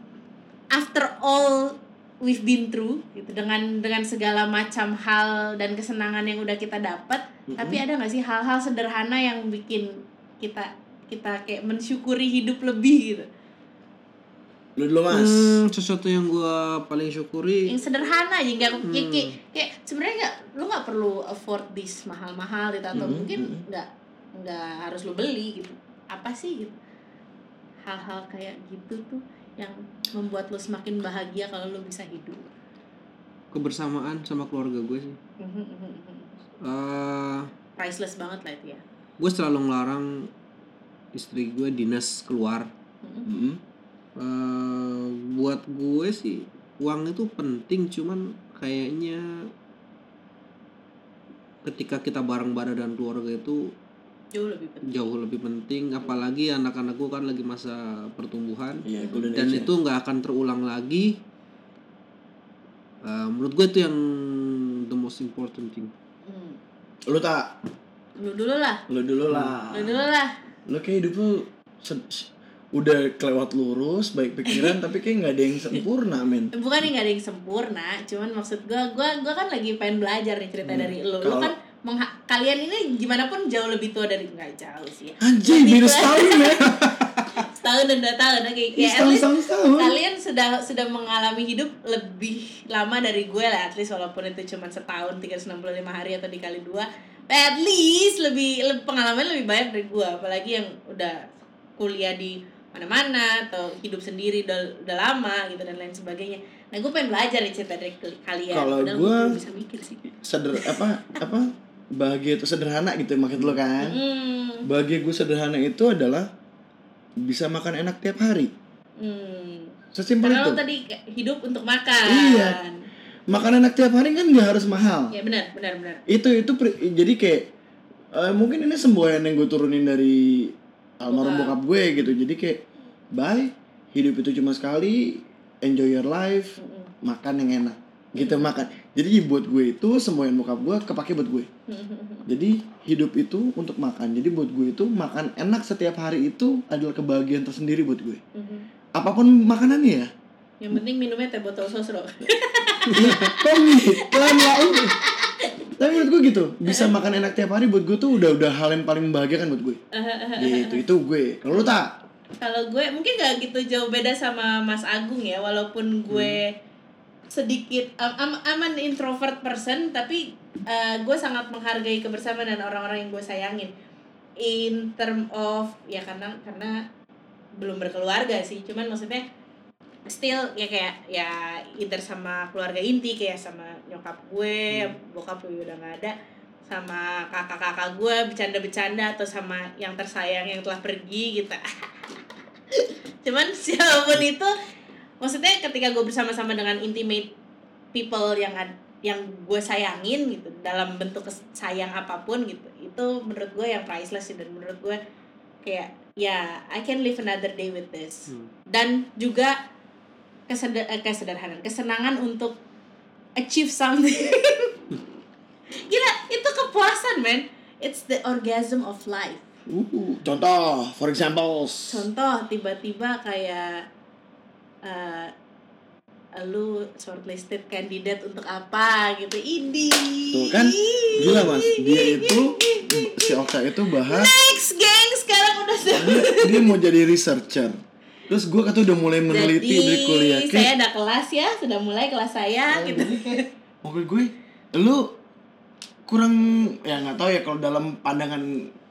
after all we've been through gitu dengan dengan segala macam hal dan kesenangan yang udah kita dapat tapi ada nggak sih hal-hal sederhana yang bikin kita kita kayak mensyukuri hidup lebih gitu lu dulu mas Hmm, sesuatu yang gua paling syukuri yang sederhana aja nggak kayak kayak, kayak sebenarnya nggak lu nggak perlu afford this mahal-mahal gitu atau Mhm, mungkin mhm. nggak nggak harus lu beli gitu apa sih gitu hal-hal kayak gitu tuh yang membuat lu semakin bahagia kalau lu bisa hidup kebersamaan sama keluarga gue sih. Mhm. eh priceless banget lah itu ya gue selalu ngelarang istri gue dinas keluar. Mhm. Mm-mm. Eh buat gue sih uang itu penting, cuman kayaknya ketika kita bareng-bareng dan keluarga itu jauh lebih penting jauh lebih penting. Apalagi anak-anak gue kan lagi masa pertumbuhan. golden dan age ya. itu nggak akan terulang lagi Eh, menurut gue itu yang the most important thing Hmm. lu tak lu dulu lah lu dulu lah lu dulu lah lu kayak hidup lu se- udah kelewat lurus baik pikiran tapi kayak nggak ada yang sempurna men bukan nggak ada yang sempurna cuman maksud gua gua gua kan lagi pengen belajar nih cerita Hmm. dari lu Kalau- kan kalian ini gimana pun jauh lebih tua dari nggak jauh sih ya. anjing tua. setahun men setahun dan dua tahun oke Ih, ya at least setahun setahun kalian sudah sudah mengalami hidup lebih lama dari gue lah at least walaupun itu cuma setahun 365 hari atau dikali dua at least lebih, lebih pengalaman lebih banyak dari gue apalagi yang udah kuliah di mana-mana atau hidup sendiri udah, udah lama gitu dan lain sebagainya. Nah gue pengen belajar nih cerita dari kalian. Kalau belum bisa mikir sih. seder apa apa bahagia itu sederhana gitu maksud lu kan? Hmm, bahagia gue sederhana itu adalah bisa makan enak tiap hari. Hmm. sesimpel karena itu. lo tadi hidup untuk makan. Iya. makan enak tiap hari kan nggak harus mahal. Ya benar benar benar. Itu itu jadi kayak eh, mungkin ini semboyan yang gue turunin dari almarhum Bokap. gue gitu. Jadi kayak bye hidup itu cuma sekali enjoy your life makan yang enak. Gitu makan. Jadi buat gue itu semboyan bokap gue kepake buat gue. Jadi hidup itu untuk makan. Jadi buat gue itu makan enak setiap hari itu adalah kebahagiaan tersendiri buat gue. Apa pun makanannya ya. Yang penting minumnya teh botol sosro. Iya, kok gitu Lain lain tapi menurut gue gitu bisa makan enak tiap hari buat gue tuh udah udah hal yang paling membahagiakan buat gue gitu itu gue kalau lu tak Kalau gue mungkin gak gitu jauh beda sama Mas Agung ya, walaupun gue sedikit I'm, I'm, I'm an introvert person, tapi uh, gue sangat menghargai kebersamaan dan orang-orang yang gue sayangin. In term of ya karena karena belum berkeluarga sih, cuman maksudnya still ya kayak ya either sama keluarga inti kayak sama nyokap gue, bokap gue udah nggak ada, sama kakak-kakak gue bercanda-bercanda atau sama yang tersayang yang telah pergi gitu. Cuman siapa pun itu maksudnya ketika gue bersama-sama dengan intimate people yang yang gue sayangin gitu dalam bentuk sayang apa pun gitu itu menurut gue yang priceless sih dan menurut gue kayak ya I can live another day with this Hmm. dan juga keseder eh, kesederhanaan kesenangan untuk achieve something. Gila itu kepuasan man it's the orgasm of life. Uh, contoh for example. Contoh tiba-tiba kayak eh lu shortlisted kandidat untuk apa gitu. Ini. Tuh kan, gila mas. Dia itu si Oka itu bahas next geng. Sekarang udah dia, dia mau jadi researcher Terus gue kata udah mulai meneliti Jadi dari kuliah. Kayak- saya ada kelas ya, sudah mulai kelas saya Oh, gitu. jadi maksud gue lu kurang ya nggak tahu ya kalau dalam pandangan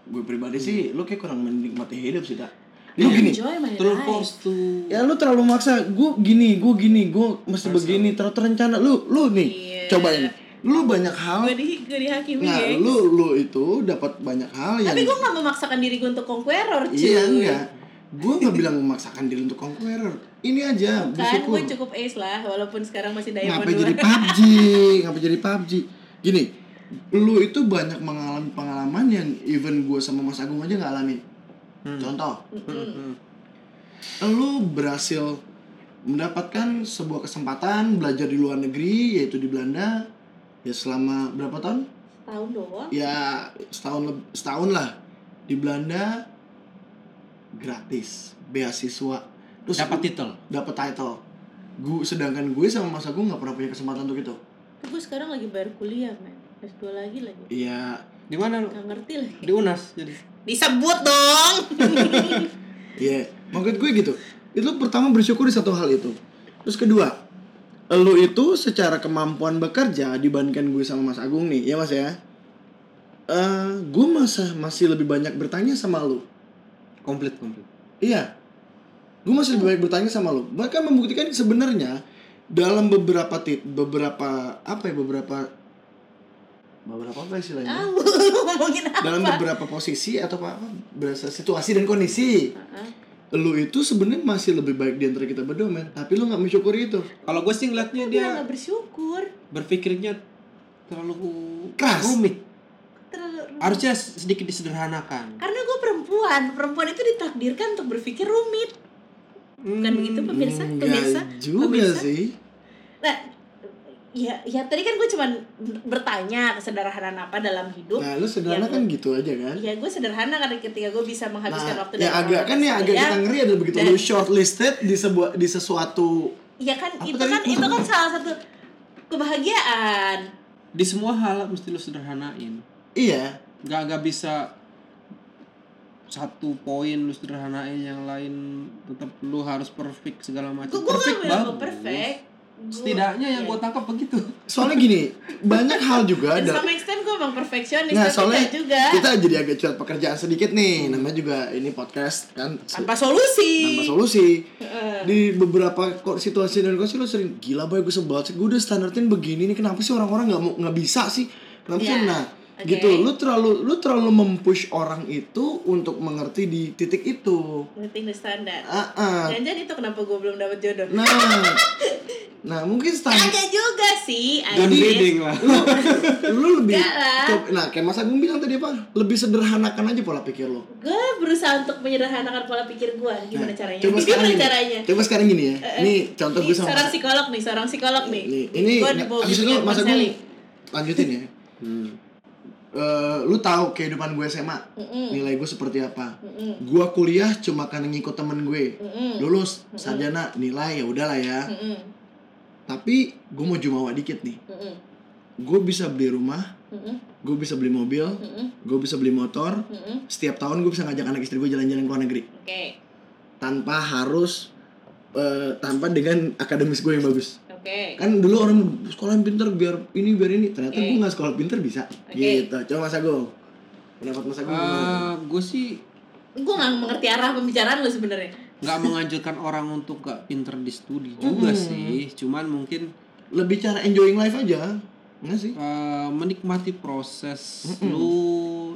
gue pribadi sih lu kayak kurang menikmati hidup sih tak lu gini terlalu force tuh. Ya lu terlalu maksa. Gue gini gue gini gue mesti begini terlalu terencana. Lu lu nih Iya. coba ini. Lu banyak hal Gue di gue dihakimi nah lu lu itu dapat banyak hal yang Tapi gue gak memaksakan diri gue untuk conqueror cuy. iya enggak gue nggak bilang memaksakan diri untuk conqueror ini aja Kan gue cukup ace lah walaupun sekarang masih diamond Ngapa dua. jadi PUBG? Ngapa jadi PUBG? Gini, lu itu banyak mengalami pengalaman yang even gue sama Mas Agung aja nggak alamin. Contoh, Mm-mm. lu berhasil mendapatkan sebuah kesempatan belajar di luar negeri yaitu di Belanda ya selama berapa tahun? Tahun doang. Ya setahun setahun lah di Belanda gratis beasiswa terus dapat titel dapat title. Gue sedangkan gue sama Mas Agung nggak pernah punya kesempatan untuk itu. Gue sekarang lagi bayar kuliah men. S2 lagi lagi. Iya, di mana lu Gak ngerti lagi. di unas jadi Disebut dong. Iya, maksud gue gitu. Itu pertama bersyukur di satu hal itu. Terus kedua, lu itu secara kemampuan bekerja dibandingkan gue sama Mas Agung nih, ya Mas ya. Eh, gue masa masih lebih banyak bertanya sama lu. Komplit komplit Iya. Gue masih lebih banyak bertanya sama lu. Bahkan membuktikan sebenarnya dalam beberapa tit beberapa apa ya beberapa beberapa apa istilahnya? Ngomongin apa? Dalam beberapa posisi atau apa, apa berasa situasi dan kondisi. Heeh. lu itu sebenarnya masih lebih baik di antara kita berdua men tapi lu nggak mensyukuri itu kalau gue sih ngeliatnya Dia dia gak bersyukur. berpikirnya terlalu Keras. rumit Terlalu harusnya sedikit disederhanakan Karena perempuan, perempuan itu ditakdirkan untuk berpikir rumit. Bukan begitu pemirsa? Enggak Pemirsa? juga Pemirsa? sih Nah, ya, ya tadi kan gue cuman bertanya kesederhanaan apa dalam hidup. nah lu sederhana Ya, kan gitu aja kan Ya gue sederhana karena ketika gue bisa menghabiskan nah waktu ya agak kan ya agak kita ngeri adalah begitu dan- lu shortlisted di sebuah di sesuatu Ya kan Apa itu tadi? kan itu kan salah satu kebahagiaan. di semua hal mesti lu sederhanain iya nggak nggak bisa satu poin lu sederhanain yang lain tetap lu harus perfect segala macam Gue gak bilang perfect. Gua- setidaknya yang ya. gue tangkap begitu soalnya gini banyak hal juga Dan ada sama extent gue emang perfeksionis Nah, soalnya juga kita jadi agak curhat pekerjaan sedikit nih. Namanya juga ini podcast kan tanpa solusi. tanpa solusi. Heeh. Di beberapa kok situasi dan kondisi lo sering gila boy gue sebel sih. Gue udah standartin begini nih. Kenapa sih orang-orang nggak mau nggak bisa sih? Kenapa sih? Ya, Nah, oke. gitu. Lu terlalu lu terlalu mempush orang itu untuk mengerti di titik itu. Ngerti the standar. Ah, ah. Jangan-jangan itu kenapa gue belum dapet jodoh. Nah, nah mungkin standar Agak juga sih. dan anjir. reading lah lu lebih Enggak lah. coba- nah kayak Mas Agung bilang tadi apa lebih sederhanakan aja pola pikir lo Gue berusaha untuk menyederhanakan pola pikir gue. Gimana Nah, caranya? Coba sekarang Gimana gini. caranya? Coba sekarang gini ya. Eh, Ini contoh Ini gue sama seorang psikolog nih, seorang psikolog nih. Nih, ini Gua nah, dibawa abis itu Mas Agung lanjutin ya. hmm. Eh, lu tahu kehidupan gue SMA, Mm-mm. nilai gue seperti apa. Mm-mm. Gua kuliah cuma karena ngikut temen gue. Mm-mm. Lulus sarjana nilai ya udahlah ya. Mm-mm. Tapi gue mau jumawa dikit nih. Mm-mm. Gue bisa beli rumah, Mm-mm. gue bisa beli mobil, Mm-mm. gue bisa beli motor. Mm-mm. Setiap tahun gue bisa ngajak anak istri gue jalan-jalan ke luar negeri Oke. tanpa harus eh, tanpa dengan akademis gue yang bagus. Oke. kan dulu orang sekolah yang pinter biar ini biar ini ternyata Oke. gue nggak sekolah pinter bisa Oke. gitu coba mas Agung pendapat mas Agung gimana? gue sih Gue gak mengerti arah pembicaraan lu sebenarnya. nggak menganjurkan orang untuk gak pinter di studi juga Mm-mm. sih cuman mungkin lebih cara enjoying life aja nggak sih eh, menikmati proses Mm-mm. lu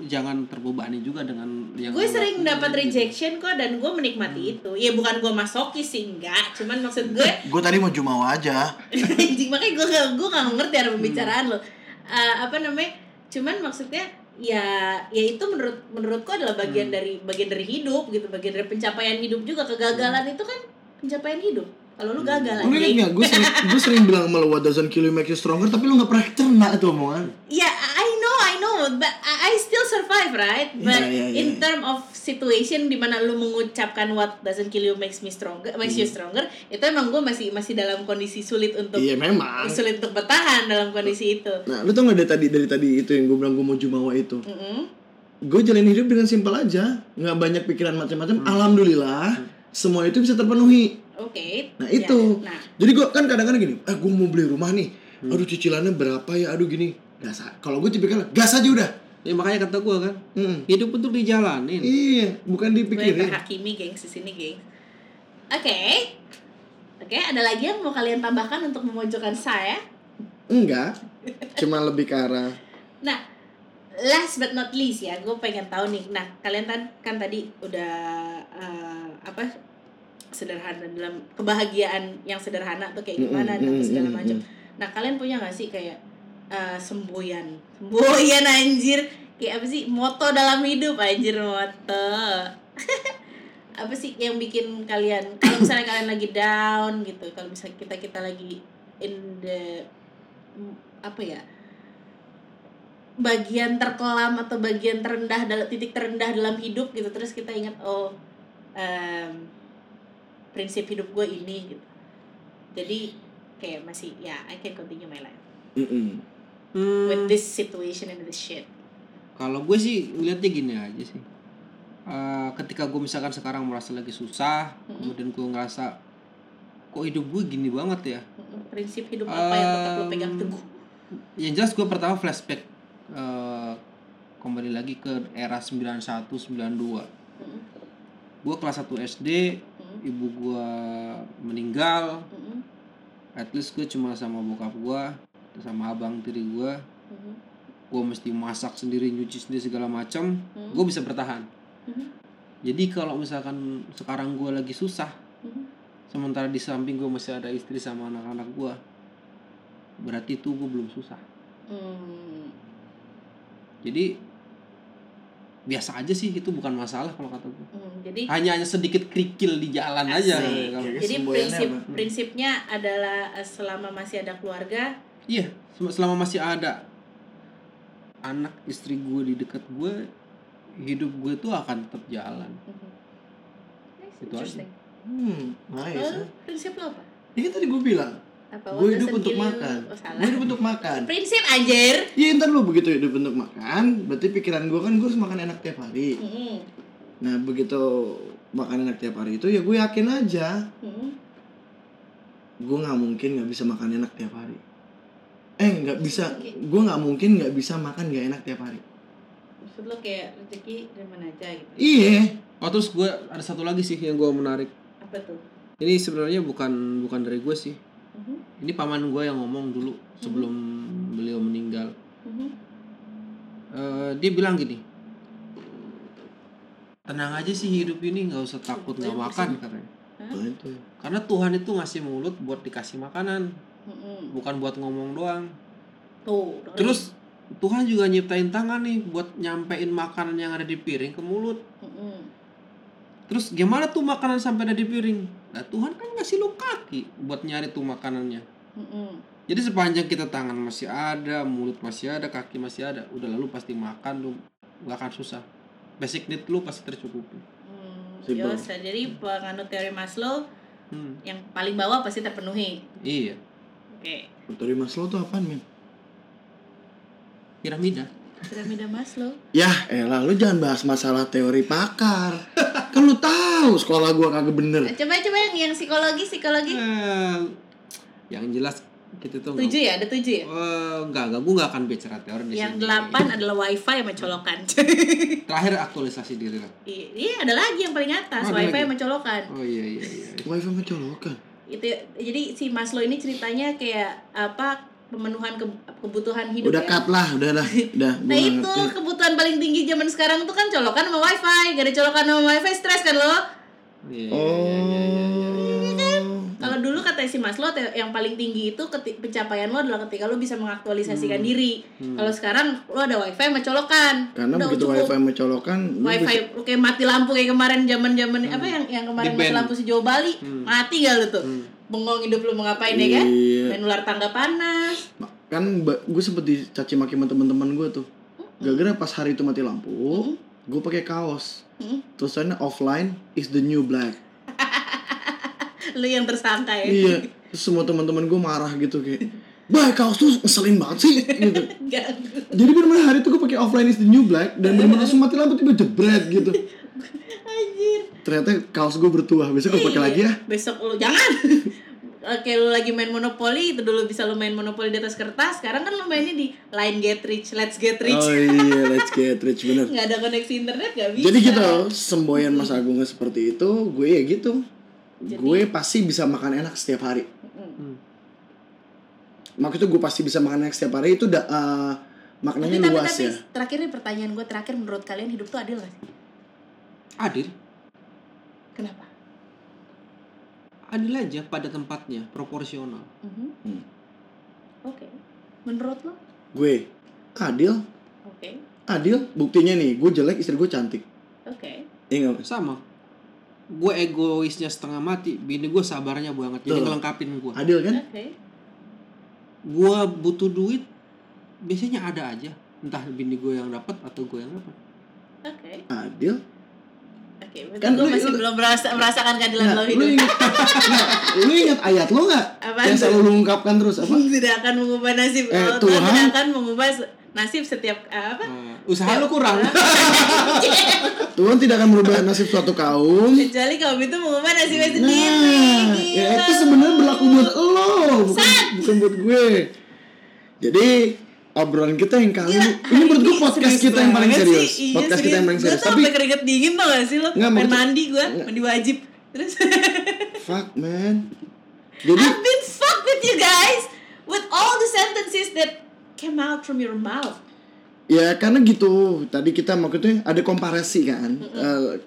jangan terbebani juga dengan yang Gue sering dapat gitu. rejection kok dan gue menikmati itu. Ya bukan gue masokis sih enggak, cuman maksud gue gue tadi mau jumawa aja anjing makanya gue gak gue gak ngerti arah pembicaraan lo. Eh, apa namanya? Cuman maksudnya ya ya itu menurut menurutku adalah bagian dari bagian dari hidup gitu, bagian dari pencapaian hidup juga. Kegagalan itu kan pencapaian hidup. Kalau lu gagal anjing. nggak gue sering gue sering bilang sama lu what doesn't kill you make you stronger tapi lu nggak pernah cerna itu omongan Ya, I know, I know, but I still survive, right? But Iya, iya, iya. in term of situation di mana lu mengucapkan what doesn't kill you makes me stronger, makes you stronger, itu emang gue masih masih dalam kondisi sulit untuk iya memang sulit untuk bertahan dalam kondisi itu. nah lu tau nggak dari tadi dari tadi itu yang gue bilang gue mau jumawa itu Mm-mm. gue jalan hidup dengan simpel aja nggak banyak pikiran macam-macam alhamdulillah semua itu bisa terpenuhi Oke. Nah, ya. itu. Nah, jadi gue kan kadang-kadang gini eh gue mau beli rumah nih Hmm. aduh cicilannya berapa ya aduh gini gas kalau gue tipikal gas aja udah Ya makanya kata gue kan, Mm. hidup untuk dijalanin. iya bukan gue dipikirin terhakimi gengs di sini gengs. Oke. Oke, ada lagi yang mau kalian tambahkan untuk memojokkan saya? enggak cuma lebih ke arah Nah, last but not least ya, gue pengen tahu nih. Nah, kalian kan kan tadi udah eh, apa sederhana dalam kebahagiaan yang sederhana tuh kayak gimana Mm-mm, dan segala macam. Nah, kalian punya gak sih kayak eh, semboyan, semboyan anjir, kayak apa sih moto dalam hidup anjir moto. apa sih yang bikin kalian kalau misalnya kalian lagi down gitu, kalau misalnya kita kita lagi in the apa ya bagian terkelam atau bagian terendah dalam titik terendah dalam hidup gitu terus kita ingat oh em, prinsip hidup gue ini gitu jadi kayak masih ya I can continue my life Mm-mm. Hmm, with this situation and this shit Kalau gue sih ngeliatnya gini aja sih. Eh, ketika gue misalkan sekarang merasa lagi susah, Mm-mm. kemudian gue ngerasa kok hidup gue gini banget ya. Prinsip hidup apa yang tetap lo pegang teguh Yang jelas gue pertama flashback eh, kembali lagi ke era 91 92. Mm-mm. Gue kelas 1 SD. Ibu gue meninggal. Mm-mm. At least gue cuma sama bokap gue, sama abang tiri gue. Mm-mm. Gue mesti masak sendiri, nyuci sendiri segala macam. Mm. Gue bisa bertahan. Mhm. Jadi kalau misalkan sekarang gue lagi susah, Mhm. sementara di samping gue masih ada istri sama anak-anak gue, berarti itu gue belum susah. Hmm. Jadi biasa aja sih itu bukan masalah kalau kata gue. Hmm, jadi Hanya hanya sedikit kerikil di jalan aja. Asik. Kalau- Kayak jadi prinsip apa? prinsipnya adalah eh, selama masih ada keluarga Iya, sel- selama masih ada anak istri gue di dekat gue, hidup gue tuh akan tetap jalan. Mhm. Nice, Itu aja. hmm nice Lalu, ya. prinsip lo apa? ini kan tadi gue bilang Apa gue hidup untuk makan Oh, gue hidup untuk makan Prinsip anjir. Iya ntar lu begitu hidup untuk makan Berarti pikiran gue kan gue harus makan enak tiap hari Mhm. Nah begitu makan enak tiap hari itu ya gue yakin aja Mhm. Gue gak mungkin gak bisa makan enak tiap hari Eh nggak bisa Gue gak mungkin gak bisa makan gak enak tiap hari Maksud lo kayak rezeki dari mana aja gitu. Iya Oh terus gue ada satu lagi sih yang gue menarik. Apa tuh? Ini sebenarnya bukan bukan dari gue sih. Mhm. Ini paman gue yang ngomong dulu sebelum beliau meninggal. Mhm. Eh, dia bilang gini, tenang aja sih hidup ini nggak usah takut nggak makan katanya. Itu Karena Tuhan itu ngasih mulut buat dikasih makanan, bukan buat ngomong doang. Tuh. dengerin. Terus Tuhan juga nyiptain tangan nih buat nyampein makanan yang ada di piring ke mulut. Terus gimana tuh makanan sampai ada di piring? Nah Tuhan kan ngasih lu kaki buat nyari tuh makanannya. Jadi sepanjang kita tangan masih ada, mulut masih ada, kaki masih ada, udah lalu pasti makan lu nggak akan susah. Basic need lu pasti tercukupi. Hmm. Yos, jadi penganut teori Maslow Hmm, yang paling bawah pasti terpenuhi. iya. Oke. Teori Maslow tuh apaan men? Piramida. Piramida Maslow. Ya elah lu jangan bahas masalah teori pakar Kan lu tahu sekolah gue kagak bener Eh, Coba coba yang yang psikologi psikologi. Eh, yang jelas kita tuh Tujuh ya, ada tujuh ya. Eh, enggak, enggak, gue nggak akan bicara teori di Yang sini. delapan adalah wifi sama colokan. Terakhir aktualisasi diri lah. Iya, ada lagi yang paling atas, Oh, wifi lagi? sama colokan. Oh iya iya iya. Wifi mencolokan Itu jadi si Maslow ini ceritanya kayak apa pemenuhan ke- kebutuhan hidup Udah ya. cut lah, udah lah Udah, Nah itu ngerti. kebutuhan paling tinggi zaman sekarang tuh kan colokan sama wifi Gak ada colokan sama wifi stres kan lo Iya, iya, iya, iya, iya, iya. Dulu kata si Maslow te- yang paling tinggi itu keti- pencapaian lo adalah ketika lo bisa mengaktualisasikan diri. Kalau sekarang lo ada wifi sama colokan Karena Udah begitu cukup. wifi mencolokan wifi bisa- kayak mati lampu kayak kemarin zaman zaman apa yang yang kemarin mati lampu sejauh Bali? Mati gak lu tuh? Bengong hidup lu mau ngapain ya kan? Iya. main ular tangga panas. Kan gue sempet dicaci maki sama teman-teman gue tuh. Gara-gara pas hari itu mati lampu Gue pakai kaos. Hmm. Tulisannya offline is the new black lu yang tersangka ya Iya semua teman-teman gue marah gitu kayak Bah kaos tuh ngeselin banget sih gitu. Jadi bener-bener hari itu gue pakai offline is the new black dan bener-bener langsung mati lampu tiba jebret gitu. Anjir. Ternyata kaos gue bertuah. Besok gue pakai Iya. lagi ya. Besok lu jangan. Oke, lu lagi main monopoli, itu dulu bisa lu main monopoli di atas kertas. Sekarang kan lu mainnya di Line Get Rich, Let's Get Rich. Oh iya, let's get rich bener. nggak ada koneksi internet nggak bisa. Jadi gitu, semboyan Mas Agungnya seperti itu, gue ya gitu. Jadi- Gue pasti bisa makan enak setiap hari. Mm. Maksudnya gue pasti bisa makan enak setiap hari itu udah eh, Tapi, maknanya tapi, luas tapi ya. terakhir nih pertanyaan gue terakhir menurut kalian hidup tuh adil gak sih? Adil. Kenapa? Adil aja pada tempatnya, proporsional. Mhm. Hmm. Oke. Menurut lo? Gue adil, Oke. adil. Buktinya nih, gue jelek, istri gue cantik. Oke. Iya nggak? Mas? Sama. Gue egoisnya setengah mati, bini gue sabarnya banget. Jadi Tuh. ngelengkapin gue. Adil kan? Oke. Gue butuh duit, biasanya ada aja. Entah bini gue yang dapat atau gue yang dapat. Oke. Adil. Oke. Berarti Kan lu- masih lu- belum merasa, merasakan keadilan Nah, lo lu hidup. ingat, nah, lu ingat ayat lo nggak? Yang selalu lu ungkapkan terus apa? tidak akan mengubah nasib Eh, Allah Tuhan. tidak akan mengubah nasib setiap eh, apa Nah, usaha lu kurang. Tuhan tidak akan merubah nasib suatu kaum. kecuali kaum itu mengubah nasibnya sendiri Nah, Gila. ya itu sebenarnya berlaku buat lo, bukan bukan buat gue. Jadi obrolan kita yang kali ini, ini menurut gue podcast Serius kita yang paling serius. sih. Iya, podcast kita yang paling serius. Gue Tapi sampai keringet dingin tau gak sih lo Nggak, Main mandi gue. Mandi wajib Terus fuck man. Jadi I've been fucked with you guys With all the sentences that came out from your mouth. Ya karena gitu. Tadi kita maksudnya ada komparasi kan. Eh,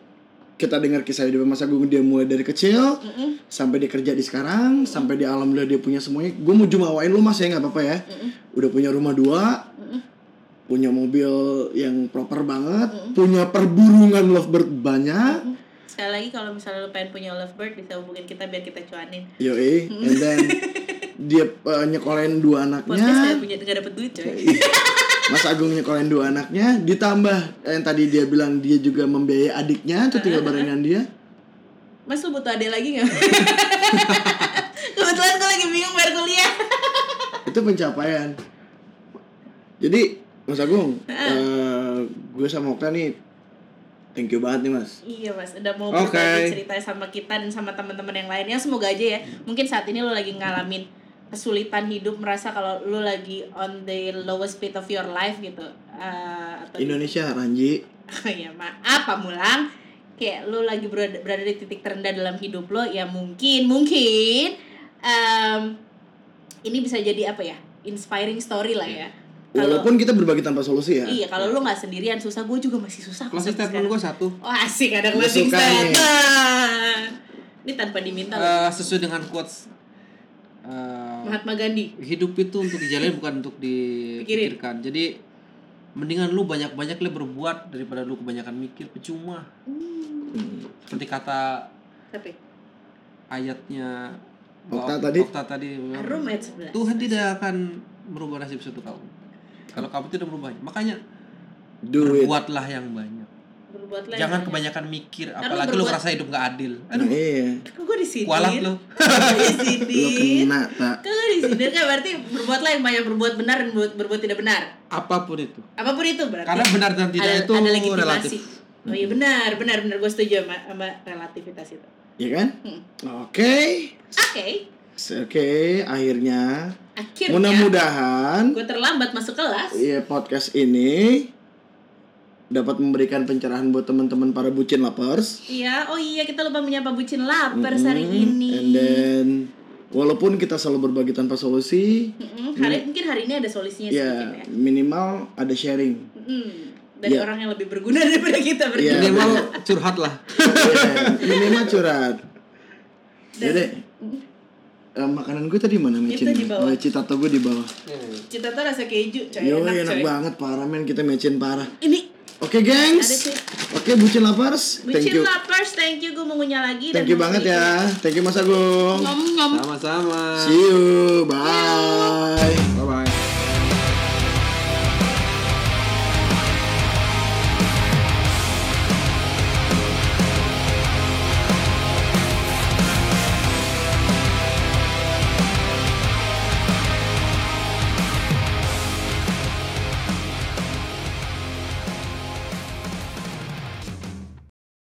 kita dengar kisah hidup Mas Agung dia mulai dari kecil Mm-mm. sampai dia kerja di sekarang sampai di alhamdulillah dia punya semuanya. Gue mau jumawain lu mas ya nggak apa-apa ya. Udah punya rumah dua punya mobil yang proper banget punya perburungan lovebird banyak. Sekali lagi kalau misalnya lo pengen punya lovebird Bisa hubungin kita biar kita cuanin. Yoi and then dia eh, nyekolahin dua Podcast gak anaknya punya gak dapet duit coy. Mas Agung nyekolahin dua anaknya ditambah eh, yang tadi dia bilang dia juga membiayai adiknya tuh tinggal barengan dia. Mas lu butuh adek lagi gak? Kebetulan gue lagi bingung bayar kuliah. Itu pencapaian. Jadi Mas Agung eh, gue sama Okta nih thank you banget nih mas. Iya mas, udah mau Oke. berbagi cerita sama kita dan sama teman-teman yang lainnya. Semoga aja ya, mungkin saat ini lo lagi ngalamin kesulitan hidup Merasa kalau lo lagi on the lowest speed of your life gitu. Eh, atau Indonesia Ranji. Ya maaf Pak Mulang? Kayak lo lagi berada, berada di titik terendah dalam hidup lo ya mungkin mungkin em, ini bisa jadi apa ya? Inspiring story lah ya. Kalau Walaupun kita berbagi tanpa solusi ya. iya kalau lo nggak sendirian susah. Gue juga masih susah Closing sampai statement gue satu. oh asik ada closing statement ini tanpa diminta Eh, sesuai dengan quotes eh, Mahatma Gandhi hidup itu untuk dijalani bukan untuk dipikirkan. Jadi mendingan lu banyak-banyak lah berbuat daripada lu kebanyakan mikir percuma. Hmm. Seperti kata tapi ayatnya Okta tadi. Okta tadi bilang, Arum ayat 11 Tuhan tidak akan merubah nasib suatu kaum. Kalau kamu tidak merubah, makanya Do it. berbuatlah yang banyak. Berbuatlah yang Jangan banyak. kebanyakan mikir, lu apalagi lu berbuat- ngerasa hidup gak adil. Nah, Aduh, iya. kok gue di sini kualat lu. di Lu sini kena tak. kok gue di sini kan berarti berbuatlah yang banyak berbuat benar dan berbuat, berbuat tidak benar Apa pun itu. apa pun itu berarti Karena benar dan tidak ada, itu ada legitimasi relatif. oh iya benar benar benar gue setuju sama, sama relativitas itu Iya kan? Hmm. Oke. oke Oke, akhirnya akhirnya mudah-mudahan gue terlambat masuk kelas Iya podcast ini dapat memberikan pencerahan buat teman-teman para bucin lapers. iya oh iya kita lupa menyapa bucin lapers hari Mm-mm. ini And then walaupun kita selalu berbagi tanpa solusi, Mm-mm, hari mungkin hari ini ada solusinya sedikit ya ya minimal ada sharing. Mm, dari Ya. orang yang lebih berguna daripada kita berdua Iya. Minimal curhat lah. Ya, minimal curhat. Dan- Jadi eh, makanan gue tadi mana mecin? Itu di bawah. Oh, citato gue di bawah. cita tuh rasa keju coy Yo, enak, enak coy banget parah men kita mecin parah. ini Oke, Ada gengs. Oke, bucin lapers. Thank bucin you. lapers thank you gue mau ngunyah lagi Thank you banget ya. Thank you Mas Agung. Sama-sama. See you. Bye.